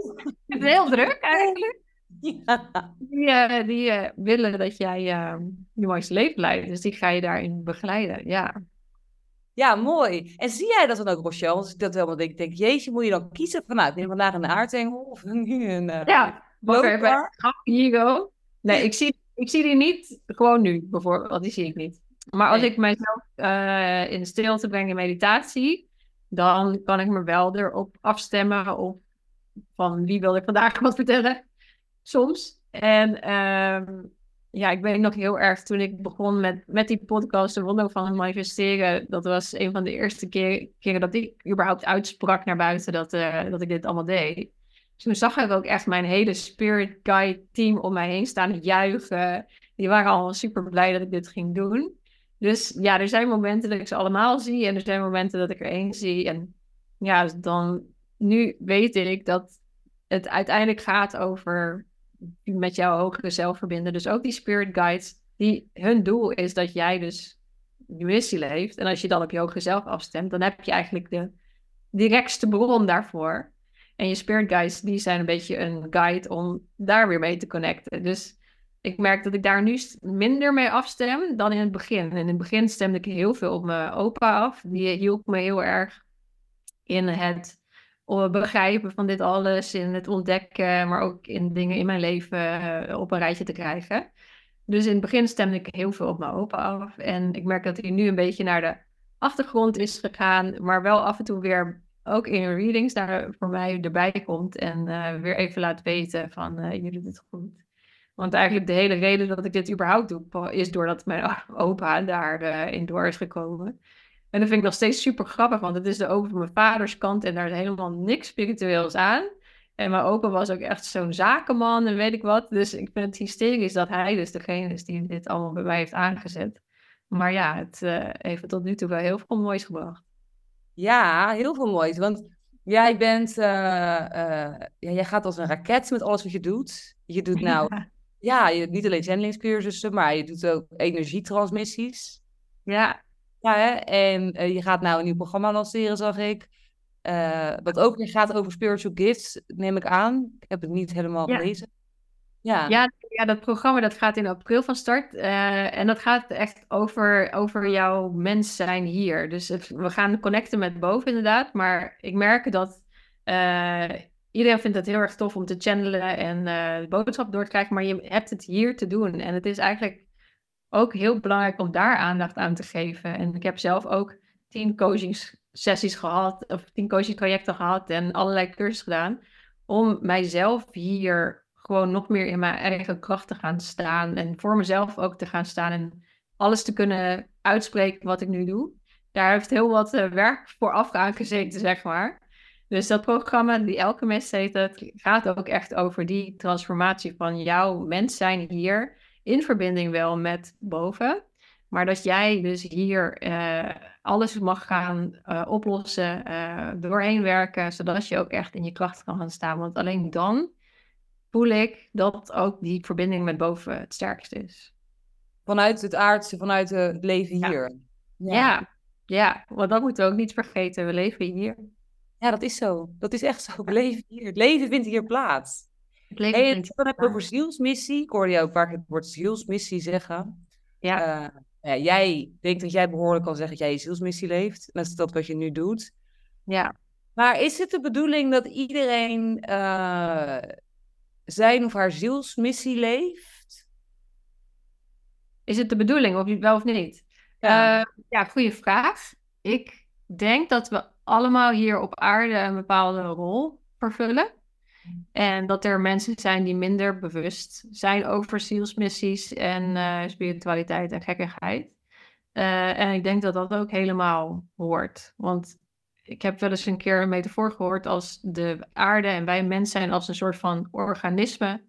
het is heel druk eigenlijk. Ja. Die, uh, die uh, willen dat jij je mooiste leven leidt. Dus die ga je daarin begeleiden. Ja. Ja, mooi. En zie jij dat dan ook, Rochelle? Als ik dat helemaal denk, denk jeetje, moet je dan kiezen van, nou, neem vandaag een aardengel of een... een uh, ja, hier go. Nee, ik zie, ik zie die niet gewoon nu, bijvoorbeeld. Die zie ik niet. Maar als ik mijzelf uh, in stilte breng in meditatie, dan kan ik me wel erop afstemmen op van wie wil ik vandaag wat vertellen. Soms. En uh, ja, ik weet nog heel erg toen ik begon met, met die podcast, de wonder van manifesteren. Dat was een van de eerste keer, keren dat ik überhaupt uitsprak naar buiten dat, uh, dat ik dit allemaal deed. Toen zag ik ook echt mijn hele Spirit Guide team om mij heen staan juichen. Die waren allemaal super blij dat ik dit ging doen. Dus ja, er zijn momenten dat ik ze allemaal zie en er zijn momenten dat ik er één zie. En ja, dan nu weet ik dat het uiteindelijk gaat over met jouw hogere zelf verbinden. Dus ook die spirit guides, die, hun doel is dat jij dus je missie leeft. En als je dan op je hogere zelf afstemt, dan heb je eigenlijk de directste bron daarvoor. En je spirit guides, die zijn een beetje een guide om daar weer mee te connecten. Dus ik merk dat ik daar nu minder mee afstem dan in het begin. In het begin stemde ik heel veel op mijn opa af. Die hielp me heel erg in het begrijpen van dit alles, in het ontdekken, maar ook in dingen in mijn leven eh, op een rijtje te krijgen. Dus in het begin stemde ik heel veel op mijn opa af. En ik merk dat hij nu een beetje naar de achtergrond is gegaan, maar wel af en toe weer ook in readings daar voor mij erbij komt en uh, weer even laat weten van jullie doen het goed. Want eigenlijk de hele reden dat ik dit überhaupt doe, is doordat mijn <laughs> opa daarin in door is gekomen. En dat vind ik nog steeds super grappig, want het is de opa van mijn vaders kant en daar is helemaal niks spiritueels aan. En mijn opa was ook echt zo'n zakenman en weet ik wat. Dus ik vind het hysterisch dat hij dus degene is die dit allemaal bij mij heeft aangezet. Maar ja, het uh, heeft tot nu toe wel heel veel moois gebracht. Ja, heel veel moois. Want jij bent, uh, uh, ja, jij gaat als een raket met alles wat je doet. Je doet <laughs> nou, ja, ja je, niet alleen zendelingscursussen, maar je doet ook energietransmissies. Ja, ja, hè? en uh, je gaat nou een nieuw programma lanceren, zag ik. Uh, wat ook weer gaat over spiritual gifts, neem ik aan. Ik heb het niet helemaal ja. gelezen. Ja. Ja, ja, dat programma dat gaat in april van start. Uh, en dat gaat echt over, over jouw mens zijn hier. Dus het, we gaan connecten met boven inderdaad. Maar ik merk dat iedereen vindt het heel erg tof om te channelen en de boodschap door te krijgen. Maar je hebt het hier te doen. En het is eigenlijk ook heel belangrijk om daar aandacht aan te geven. En ik heb zelf ook tien coaching-sessies gehad, of tien coaching-trajecten gehad en allerlei cursussen gedaan. Om mijzelf hier gewoon nog meer in mijn eigen kracht te gaan staan. En voor mezelf ook te gaan staan en alles te kunnen uitspreken wat ik nu doe. Daar heeft heel wat uh, werk voor afgezeten, zeg maar. Dus dat programma, die Elke Mes heet gaat ook echt over die transformatie van jouw mens zijn hier in verbinding wel met boven. Maar dat jij dus hier eh, alles mag gaan eh, oplossen, eh, doorheen werken, zodat je ook echt in je kracht kan gaan staan. Want alleen dan voel ik dat ook die verbinding met boven het sterkst is. Vanuit het aardse, vanuit het leven Ja. hier. Ja. ja, want dat moeten we ook niet vergeten. We leven hier. Ja, dat is zo. Dat is echt zo. We leven hier. Het leven vindt hier plaats. Het en dan heb je over zielsmissie. Ik hoorde een paar keer het woord zielsmissie zeggen. ja, Eh, ja, jij denkt dat jij behoorlijk kan zeggen dat jij je zielsmissie leeft. Dat is dat wat je nu doet. ja. Maar is het de bedoeling dat iedereen eh, zijn of haar zielsmissie leeft? Is het de bedoeling, of wel of niet? Ja. Ja, ja goede vraag. Ik denk dat we allemaal hier op aarde een bepaalde rol vervullen. En dat er mensen zijn die minder bewust zijn over zielsmissies en eh, spiritualiteit en gekkigheid. Eh, en ik denk dat dat ook helemaal hoort. Want ik heb wel eens een keer een metafoor gehoord als de aarde en wij mens zijn als een soort van organisme.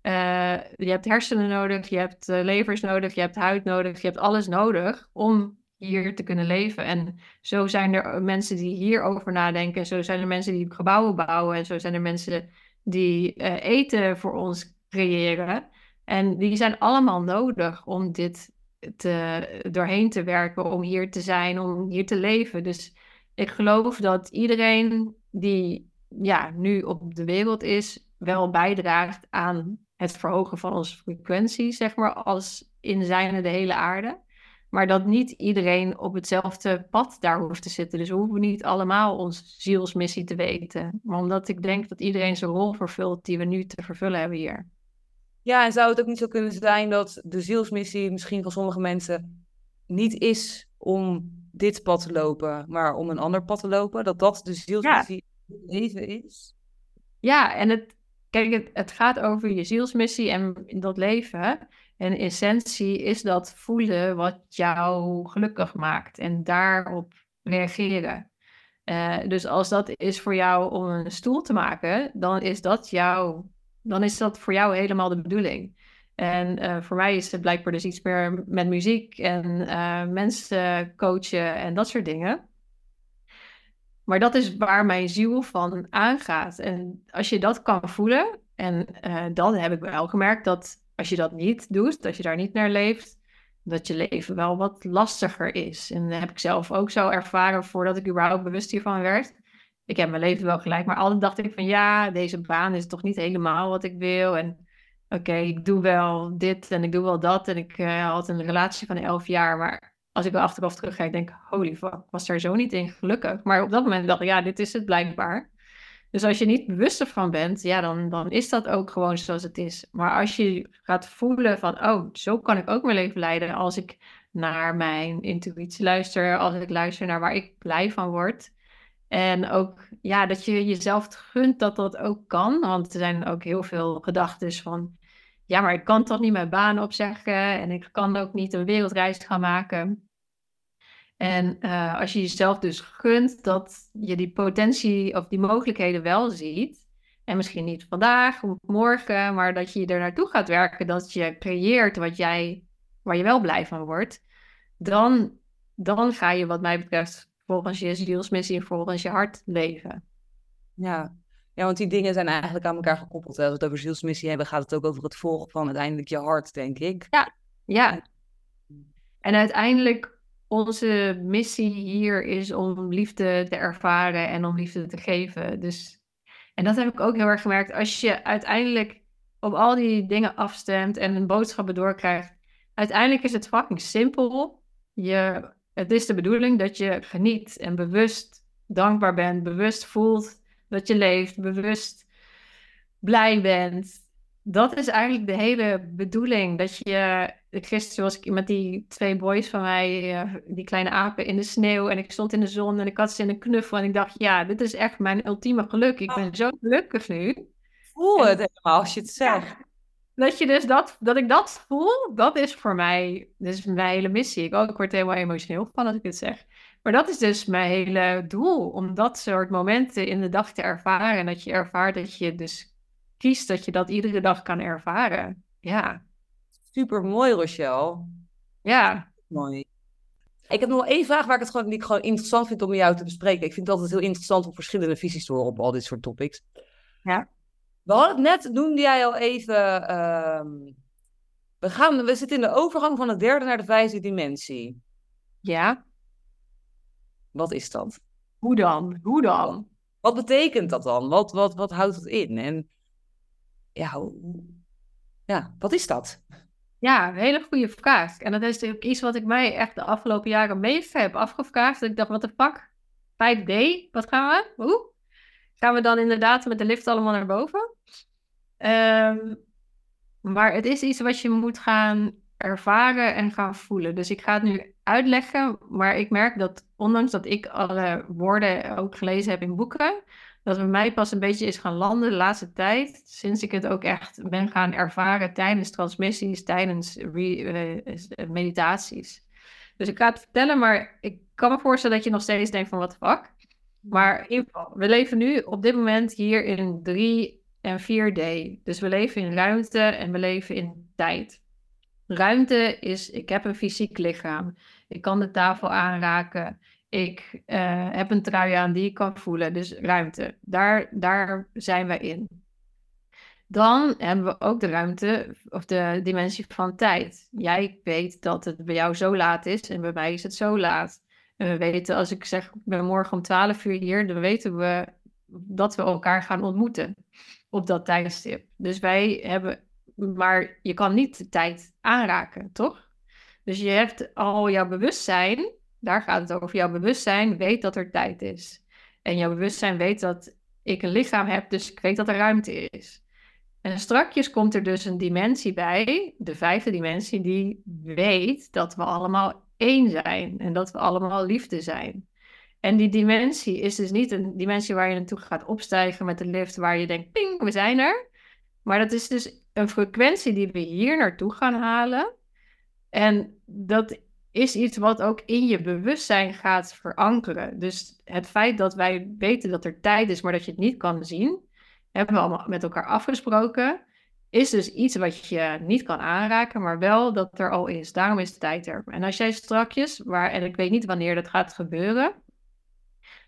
Eh, je hebt hersenen nodig, je hebt levers nodig, je hebt huid nodig, je hebt alles nodig om hier te kunnen leven. En zo zijn er mensen die hierover nadenken, zo zijn er mensen die gebouwen bouwen en zo zijn er mensen die eh, eten voor ons creëren. En die zijn allemaal nodig om dit te, doorheen te werken, om hier te zijn, om hier te leven. Dus ik geloof dat iedereen die ja, nu op de wereld is, wel bijdraagt aan het verhogen van onze frequentie, zeg maar, als in de hele aarde. Maar dat niet iedereen op hetzelfde pad daar hoeft te zitten. Dus we hoeven niet allemaal onze zielsmissie te weten. Maar omdat ik denk dat iedereen zijn rol vervult die we nu te vervullen hebben hier. Ja, en zou het ook niet zo kunnen zijn dat de zielsmissie misschien van sommige mensen niet is om dit pad te lopen, maar om een ander pad te lopen? Dat dat de zielsmissie het leven is? Ja, en het, kijk, het, het gaat over je zielsmissie en dat leven. En in essentie is dat voelen wat jou gelukkig maakt en daarop reageren. Eh, dus als dat is voor jou om een stoel te maken, dan is dat jou, dan is dat voor jou helemaal de bedoeling. En eh, voor mij is het blijkbaar dus iets meer met muziek en eh, mensen coachen en dat soort dingen. Maar dat is waar mijn ziel van aangaat. En als je dat kan voelen, en dan heb ik wel gemerkt dat als je dat niet doet, als je daar niet naar leeft, dat je leven wel wat lastiger is. En heb ik zelf ook zo ervaren voordat ik überhaupt bewust hiervan werd. Ik heb mijn leven wel gelijk, maar altijd dacht ik van ja, deze baan is toch niet helemaal wat ik wil. En oké, ik doe wel dit en ik doe wel dat. En ik eh, had een relatie van elf jaar, maar als ik wel achteraf terugkijk, denk ik, holy fuck, was daar zo niet in gelukkig. Maar op dat moment dacht ik, ja, dit is het blijkbaar. Dus als je niet bewust ervan bent, ja, dan, dan is dat ook gewoon zoals het is. Maar als je gaat voelen van, oh, zo kan ik ook mijn leven leiden als ik naar mijn intuïtie luister, als ik luister naar waar ik blij van word. En ook, ja, dat je jezelf gunt dat dat ook kan. Want er zijn ook heel veel gedachten van, ja, maar ik kan toch niet mijn baan opzeggen en ik kan ook niet een wereldreis gaan maken. En uh, als je jezelf dus gunt dat je die potentie of die mogelijkheden wel ziet, en misschien niet vandaag of morgen, maar dat je er naartoe gaat werken, dat je creëert wat jij, waar je wel blij van wordt, dan, dan ga je wat mij betreft volgens je zielsmissie en volgens je hart leven. Ja. ja, want die dingen zijn eigenlijk aan elkaar gekoppeld. Als we het over zielsmissie hebben, gaat het ook over het volgen van uiteindelijk je hart, denk ik. Ja, ja. En uiteindelijk onze missie hier is om liefde te ervaren en om liefde te geven. Dus, en dat heb ik ook heel erg gemerkt. Als je uiteindelijk op al die dingen afstemt en een boodschappen doorkrijgt, uiteindelijk is het fucking simpel. Je, het is de bedoeling dat je geniet en bewust dankbaar bent, bewust voelt dat je leeft, bewust blij bent. Dat is eigenlijk de hele bedoeling. Dat je, gisteren was ik met die twee boys van mij, uh, die kleine apen in de sneeuw. En ik stond in de zon en ik had ze in een knuffel. En ik dacht, ja, dit is echt mijn ultieme geluk. Ik ben zo gelukkig nu. Voel het helemaal als je het zegt. Ja, dat, je dus dat, dat ik dat voel, dat is voor mij, dat is mijn hele missie. Ik, oh, ik word helemaal emotioneel van als ik het zeg. Maar dat is dus mijn hele doel. Om dat soort momenten in de dag te ervaren. En dat je ervaart dat je dus kiest dat je dat iedere dag kan ervaren. Ja. Super mooi, Rochelle. Ja. Mooi. Ik heb nog wel één vraag waar ik het gewoon, die ik gewoon interessant vind om met jou te bespreken. Ik vind het altijd heel interessant om verschillende visies te horen op al dit soort topics. Ja. We hadden het net, noemde jij al even. ehm, we, gaan, we zitten in de overgang van de derde naar de vijfde dimensie. Ja, Wat is dat? hoe dan? Hoe dan? Wat betekent dat dan? Wat, wat, wat houdt het in? En ja, ja, wat is dat? Ja, een hele goede vraag. En dat is natuurlijk iets wat ik mij echt de afgelopen jaren meest heb afgevraagd. Dat ik dacht, wat de fuck? 5D? Wat gaan we? Hoe? Gaan we dan inderdaad met de lift allemaal naar boven? Ehm, maar het is iets wat je moet gaan ervaren en gaan voelen. Dus ik ga het nu uitleggen, maar ik merk dat ondanks dat ik alle woorden ook gelezen heb in boeken, dat bij mij pas een beetje is gaan landen de laatste tijd, sinds ik het ook echt ben gaan ervaren tijdens transmissies, tijdens eh, meditaties. Dus ik ga het vertellen, maar ik kan me voorstellen dat je nog steeds denkt van wat fuck. Maar we leven nu op dit moment hier in 3 en 4D. Dus we leven in ruimte en we leven in tijd. Ruimte is, ik heb een fysiek lichaam. Ik kan de tafel aanraken. Ik eh, heb een trui aan die ik kan voelen. Dus ruimte, daar, daar zijn we in. Dan hebben we ook de ruimte of de dimensie van tijd. Jij weet dat het bij jou zo laat is en bij mij is het zo laat. En we weten, als ik zeg, ik ben morgen om 12 uur hier, dan weten we dat we elkaar gaan ontmoeten op dat tijdstip. Dus wij hebben, maar je kan niet de tijd aanraken, toch? Dus je hebt al jouw bewustzijn, daar gaat het over. Jouw bewustzijn weet dat er tijd is. En jouw bewustzijn weet dat ik een lichaam heb, dus ik weet dat er ruimte is. En strakjes komt er dus een dimensie bij, de vijfde dimensie, die weet dat we allemaal één zijn en dat we allemaal liefde zijn. En die dimensie is dus niet een dimensie waar je naartoe gaat opstijgen met de lift, waar je denkt, ping, we zijn er. Maar dat is dus een frequentie die we hier naartoe gaan halen. En dat is iets wat ook in je bewustzijn gaat verankeren. Dus het feit dat wij weten dat er tijd is, maar dat je het niet kan zien, hebben we allemaal met elkaar afgesproken, is dus iets wat je niet kan aanraken, maar wel dat er al is. Daarom is de tijd er. En als jij strakjes, waar, en ik weet niet wanneer dat gaat gebeuren,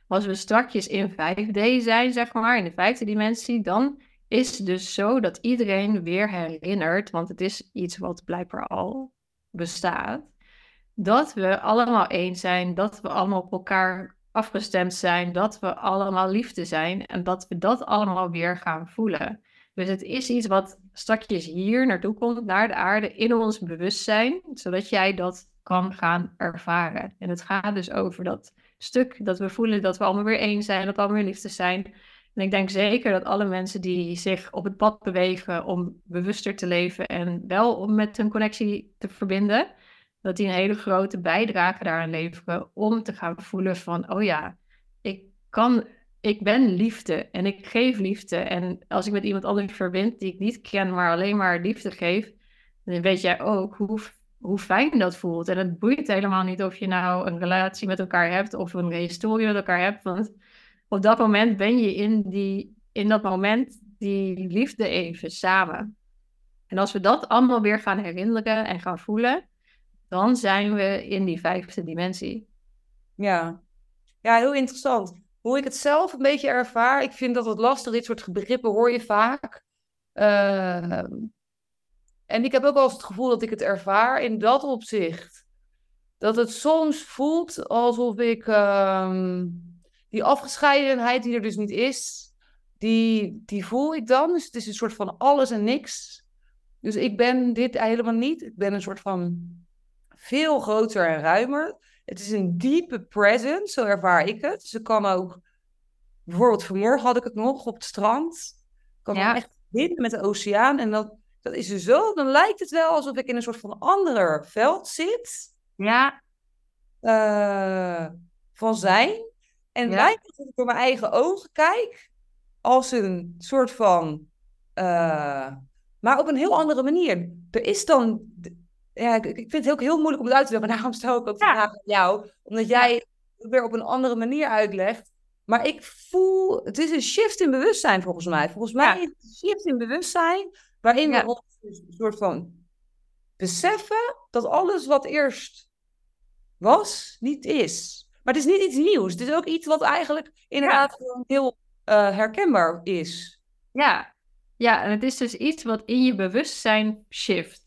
als we strakjes in 5D zijn, zeg maar, in de vijfde dimensie, dan is het dus zo dat iedereen weer herinnert, want het is iets wat blijkbaar al bestaat, dat we allemaal één zijn, dat we allemaal op elkaar afgestemd zijn, dat we allemaal liefde zijn en dat we dat allemaal weer gaan voelen. Dus het is iets wat strakjes hier naartoe komt, naar de aarde, in ons bewustzijn, zodat jij dat kan gaan ervaren. En het gaat dus over dat stuk dat we voelen dat we allemaal weer één zijn, dat we allemaal weer liefde zijn. En ik denk zeker dat alle mensen die zich op het pad bewegen om bewuster te leven en wel om met hun connectie te verbinden, dat die een hele grote bijdrage daaraan leveren om te gaan voelen van, oh ja, ik kan, ik ben liefde en ik geef liefde. En als ik met iemand anders verbind die ik niet ken, maar alleen maar liefde geef, dan weet jij ook hoe, hoe fijn dat voelt. En het boeit helemaal niet of je nou een relatie met elkaar hebt of een historie met elkaar hebt, want op dat moment ben je in, die, in dat moment die liefde even samen. En als we dat allemaal weer gaan herinneren en gaan voelen, dan zijn we in die vijfde dimensie. Ja. ja, heel interessant. Hoe ik het zelf een beetje ervaar, ik vind dat het lastig, dit soort begrippen hoor je vaak. Uh, en ik heb ook wel eens het gevoel dat ik het ervaar in dat opzicht. Dat het soms voelt alsof ik uh, die afgescheidenheid die er dus niet is, die, die voel ik dan. Dus het is een soort van alles en niks. Dus ik ben dit helemaal niet. Ik ben een soort van veel groter en ruimer. Het is een diepe presence, zo ervaar ik het. Ik kan ook, bijvoorbeeld vanmorgen had ik het nog op het strand. Ik kan ja. echt binnen met de oceaan. En dat, dat is er zo, dan lijkt het wel alsof ik in een soort van ander veld zit. Ja. Uh, van zijn. En ja. lijkt het dat ik door mijn eigen ogen kijk. Als een soort van... Uh, maar op een heel andere manier. Er is dan ja, ik, ik, vind het ook heel moeilijk om het uit te leggen. Daarom stel ik ook Ja. vraag aan jou. Omdat jij het weer op een andere manier uitlegt. Maar ik voel, het is een shift in bewustzijn volgens mij. Volgens mij Ja. is het een shift in bewustzijn. Waarin Ja. we ons dus een soort van beseffen dat alles wat eerst was, niet is. Maar het is niet iets nieuws. Het is ook iets wat eigenlijk inderdaad heel eh, herkenbaar is. Ja. ja, en het is dus iets wat in je bewustzijn shift.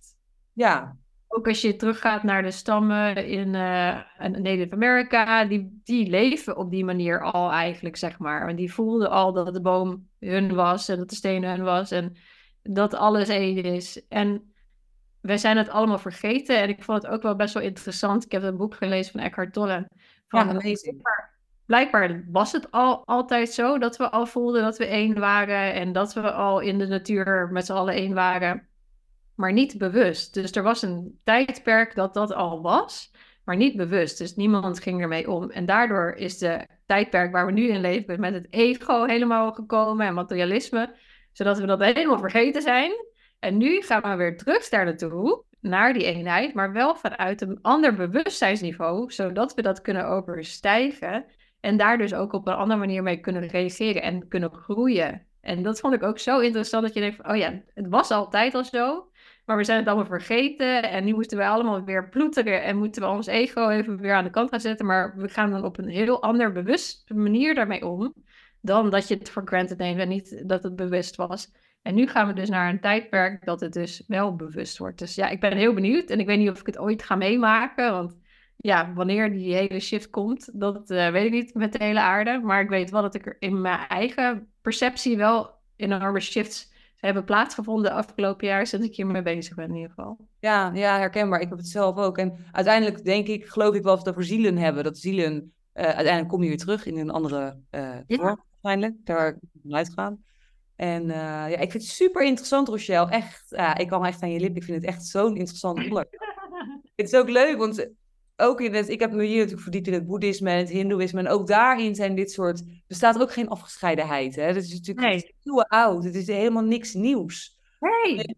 Ja, Ook als je teruggaat naar de stammen in eh, Native America, die, die leven op die manier al eigenlijk, zeg maar. En die voelden al dat de boom hun was en dat de steen hun was en dat alles één is. En wij zijn het allemaal vergeten en ik vond het ook wel best wel interessant. Ik heb een boek gelezen van Eckhart Tolle. Van, ja amazing. blijkbaar was het al altijd zo dat we al voelden dat we één waren en dat we al in de natuur met z'n allen één waren, maar niet bewust. Dus er was een tijdperk dat dat al was, maar niet bewust. Dus niemand ging ermee om. En daardoor is de tijdperk waar we nu in leven met het ego helemaal gekomen en materialisme, zodat we dat helemaal vergeten zijn. En nu gaan we weer terug daar naartoe, naar die eenheid, maar wel vanuit een ander bewustzijnsniveau, zodat we dat kunnen overstijgen en daar dus ook op een andere manier mee kunnen reageren en kunnen groeien. En dat vond ik ook zo interessant dat je denkt van, oh ja, het was altijd al zo, maar we zijn het allemaal vergeten en nu moeten we allemaal weer ploeteren en moeten we ons ego even weer aan de kant gaan zetten, maar we gaan dan op een heel ander bewuste manier daarmee om, dan dat je het voor granted neemt en niet dat het bewust was. En nu gaan we dus naar een tijdperk dat het dus wel bewust wordt. Dus ja, ik ben heel benieuwd en ik weet niet of ik het ooit ga meemaken, want ja, wanneer die hele shift komt, dat uh, weet ik niet met de hele aarde. Maar ik weet wel dat ik er in mijn eigen perceptie wel enorme shifts hebben plaatsgevonden de afgelopen jaar sinds ik hiermee bezig ben in ieder geval. Ja, ja, herkenbaar. Ik heb het zelf ook. En uiteindelijk denk ik, geloof ik wel of we over zielen hebben. Dat zielen, uh, uiteindelijk kom je weer terug in een andere uh, ja. vorm waarschijnlijk. Daar vanuit gaan. En uh, ja, ik vind het super interessant, Rochelle. Echt, ja, ik kwam echt aan je lip. Ik vind het echt zo'n interessant onderwerp. <laughs> het is ook leuk, want ook in het, ik heb me hier natuurlijk verdiept in het boeddhisme en het hindoeïsme. En ook daarin zijn dit soort, bestaat ook geen afgescheidenheid. Hè? Dat is natuurlijk Nee. nieuwe oud. Het is helemaal niks nieuws. Hey.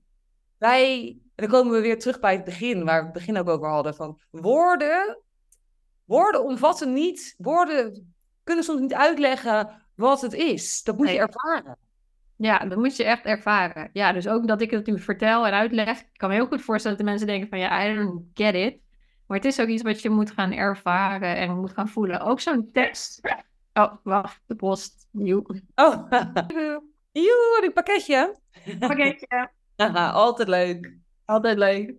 Wij, en dan komen we weer terug bij het begin, waar we het begin ook over hadden. Van woorden, woorden omvatten niet, woorden kunnen soms niet uitleggen wat het is. Dat moet je Nee. ervaren. Ja, dat moet je echt ervaren. Ja, dus ook dat ik het nu vertel en uitleg. Ik kan me heel goed voorstellen dat de mensen denken van ja, I don't get it. Maar het is ook iets wat je moet gaan ervaren en moet gaan voelen. Ook zo'n tekst. Oh, wacht, de post. Nieuw. Oh, <laughs> joe, een pakketje. Pakketje. Altijd leuk. Altijd leuk.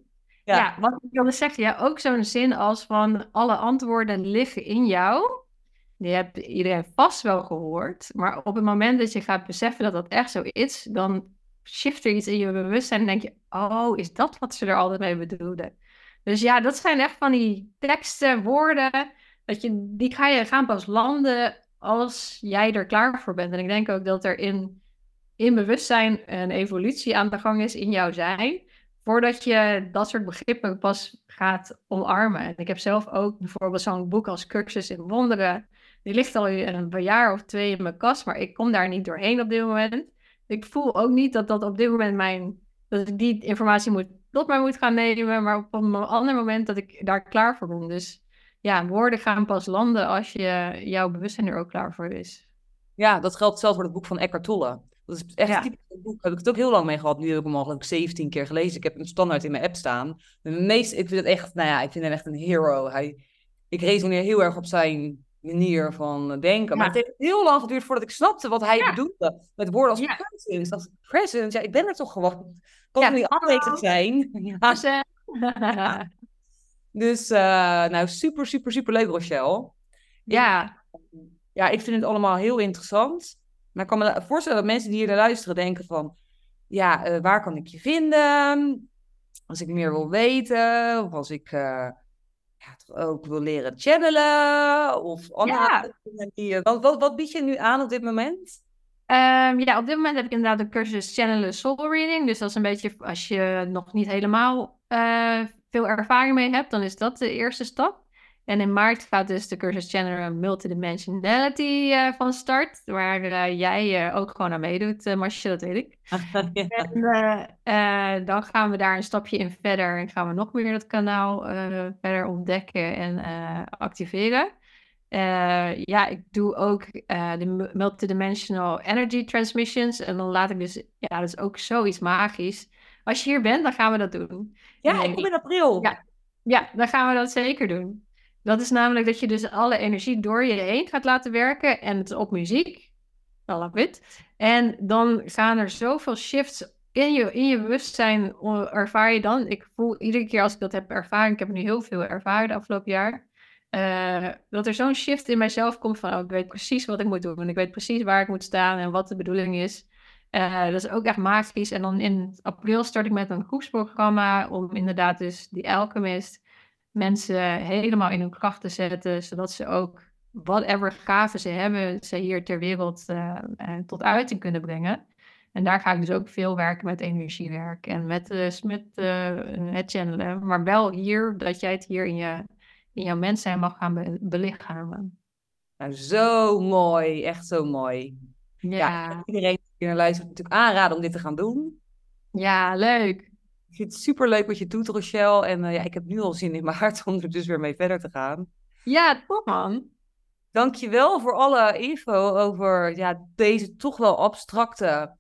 Ja. Ja. wat ik wilde zeggen, ja, ook zo'n zin als van alle antwoorden liggen in jou. Die heeft iedereen vast wel gehoord. Maar op het moment dat je gaat beseffen dat dat echt zo is, dan shift er iets in je bewustzijn en denk je, oh, is dat wat ze er altijd mee bedoelden? Dus ja, dat zijn echt van die teksten, woorden, dat je, die ga je gaan pas landen als jij er klaar voor bent. En ik denk ook dat er in, in bewustzijn een evolutie aan de gang is in jouw zijn, voordat je dat soort begrippen pas gaat omarmen. En ik heb zelf ook bijvoorbeeld zo'n boek als Cursus in Wonderen. Die ligt al een jaar of twee in mijn kast, maar ik kom daar niet doorheen op dit moment. Ik voel ook niet dat dat op dit moment mijn, dat ik die informatie moet, tot mij moet gaan nemen, maar op een ander moment dat ik daar klaar voor ben. Dus ja, woorden gaan pas landen als je jouw bewustzijn er ook klaar voor is. Ja, dat geldt zelfs voor het boek van Eckhart Tolle. Dat is echt Ja. een typisch boek. Heb ik het ook heel lang mee gehad. Nu heb ik hem al geloof ik 17 keer gelezen. Ik heb hem standaard in mijn app staan. De meest, ik vind het echt, nou ja, ik vind hem echt een hero. Hij, ik resoneer heel erg op zijn manier van denken. Maar Ja. het heeft heel lang geduurd voordat ik snapte wat hij Ja. bedoelde. Met woorden als Ja. presence. Als presence, ja, ik ben er toch gewoon. Kan het niet aanwezig zijn? <laughs> Ja. Dus, eh, <laughs> Dus, eh, nou, super, super, super leuk, Rochelle. ja, Ja, ik vind het allemaal heel interessant. Maar ik kan me voorstellen dat mensen die hier naar luisteren denken van... Ja, eh, waar kan ik je vinden? Als ik meer wil weten. Of als ik eh, ja, toch ook wil leren channelen. Of andere Ja. dingen Wat, wat, wat bied je nu aan op dit moment? Ehm, ja, op dit moment heb ik inderdaad een cursus Channelen Soul Reading. Dus dat is een beetje, als je nog niet helemaal eh, veel ervaring mee hebt, dan is dat de eerste stap. En in maart gaat dus de cursus Channelen Multidimensionality eh, van start. Waar eh, jij eh, ook gewoon aan meedoet, uh, Marcia, dat weet ik. <laughs> Ja. En dan gaan we daar een stapje in verder en gaan we nog meer dat kanaal verder ontdekken en activeren. Ja, ik doe ook de mu- multidimensional energy transmissions. En dan laat ik dus, ja, dat is ook zoiets magisch. Als je hier bent, dan gaan we dat doen. Ja, ik kom in april. Ja. Ja, dan gaan we dat zeker doen. Dat is namelijk dat je dus alle energie door je heen gaat laten werken en het is op muziek. I love it. En dan gaan er zoveel shifts in je, in je bewustzijn ervaar je dan. Ik voel iedere keer als ik dat heb ervaren, ik heb nu heel veel ervaren de afgelopen jaar. eh, dat er zo'n shift in mijzelf komt van, oh, ik weet precies wat ik moet doen. En ik weet precies waar ik moet staan en wat de bedoeling is. Eh, dat is ook echt magisch. En dan in april start ik met een groepsprogramma om inderdaad dus die Alchemist mensen helemaal in hun kracht te zetten, zodat ze ook whatever gaven ze hebben, ze hier ter wereld eh, eh, tot uiting kunnen brengen. En daar ga ik dus ook veel werken met energiewerk en met, eh, met het channelen. Maar wel hier, dat jij het hier in, je, in jouw mens zijn mag gaan be- belichamen. Nou, zo mooi. Echt zo mooi. Ja, Ja, iedereen die naar luistert natuurlijk aanraden om dit te gaan doen. ja, leuk. Ik vind het super leuk wat je doet, Rochelle. En eh, ja, ik heb nu al zin in mijn hart om er dus weer mee verder te gaan. Ja, toch man. Dankjewel voor alle info over ja, deze toch wel abstracte,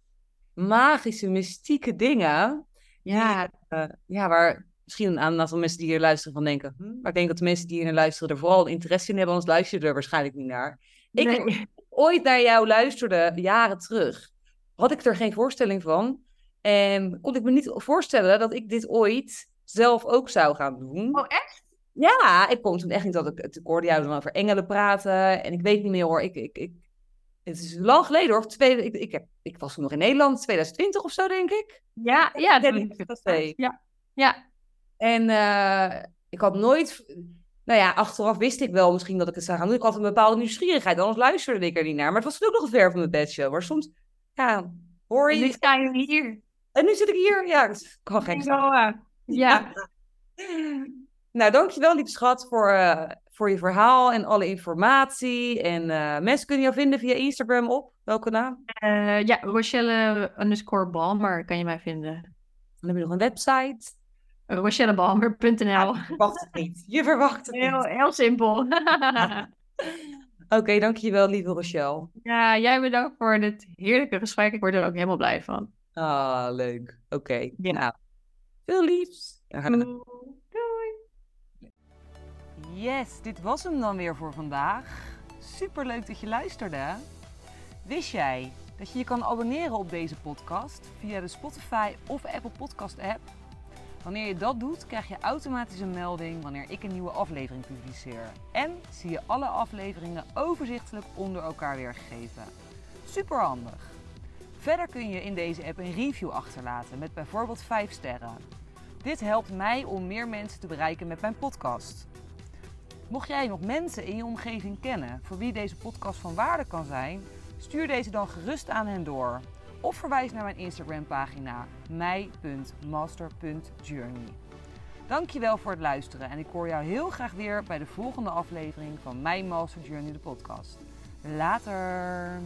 magische, mystieke dingen. Ja, Eh, ja, waar misschien een aantal mensen die hier luisteren van denken. Hm? Maar ik denk dat de mensen die hier naar luisteren er vooral interesse in hebben, anders luister je er waarschijnlijk niet naar. Ik nee. ooit naar jou luisterde, jaren terug, had ik er geen voorstelling van. En kon ik me niet voorstellen dat ik dit ooit zelf ook zou gaan doen. Oh, echt? Ja, ik kon toen echt niet dat ik, ik hoorde jou dan over engelen praten. En ik weet niet meer hoor, ik, ik, ik, het is lang geleden hoor. Twee, ik, ik, heb, ik was toen nog in Nederland, 2020 of zo denk ik. Ja, ja, dat het. weet. Ja, ja. En eh, ik had nooit, nou ja, achteraf wist ik wel misschien dat ik het zou gaan doen. Ik had een bepaalde nieuwsgierigheid, anders luisterde ik er niet naar. Maar het was toen ook nog ver van mijn bedshow. Maar soms, ja, hoor En je... nu sta je hier. En nu zit ik hier. Ja, het kan gek zijn. Noah. Ja, Nou, dankjewel, lieve schat, voor, eh, voor je verhaal en alle informatie. En eh, mensen kunnen jou vinden via Instagram op. Welke naam? Eh, ja, Rochelle underscore Balmer kan je mij vinden. Dan heb je nog een website. RochelleBalmer.nl Je verwacht het niet. Je verwacht het Heel, niet. heel simpel. <laughs> Oké, dankjewel, lieve Rochelle. ja, jij bedankt voor dit heerlijke gesprek. Ik word er ook helemaal blij van. Ah, leuk. Oké, Ja. nou. Veel liefs. Doei. Yes, dit was hem dan weer voor vandaag. Super leuk dat je luisterde. Wist jij dat je je kan abonneren op deze podcast via de Spotify of Apple Podcast app? Wanneer je dat doet, krijg je automatisch een melding wanneer ik een nieuwe aflevering publiceer. En zie je alle afleveringen overzichtelijk onder elkaar weergegeven. Super handig. Verder kun je in deze app een review achterlaten met bijvoorbeeld 5 sterren. Dit helpt mij om meer mensen te bereiken met mijn podcast. Mocht jij nog mensen in je omgeving kennen voor wie deze podcast van waarde kan zijn, stuur deze dan gerust aan hen door. Of verwijs naar mijn Instagram pagina mij.master.journey. Dankjewel voor het luisteren en ik hoor jou heel graag weer bij de volgende aflevering van Mijn Master Journey de podcast. Later!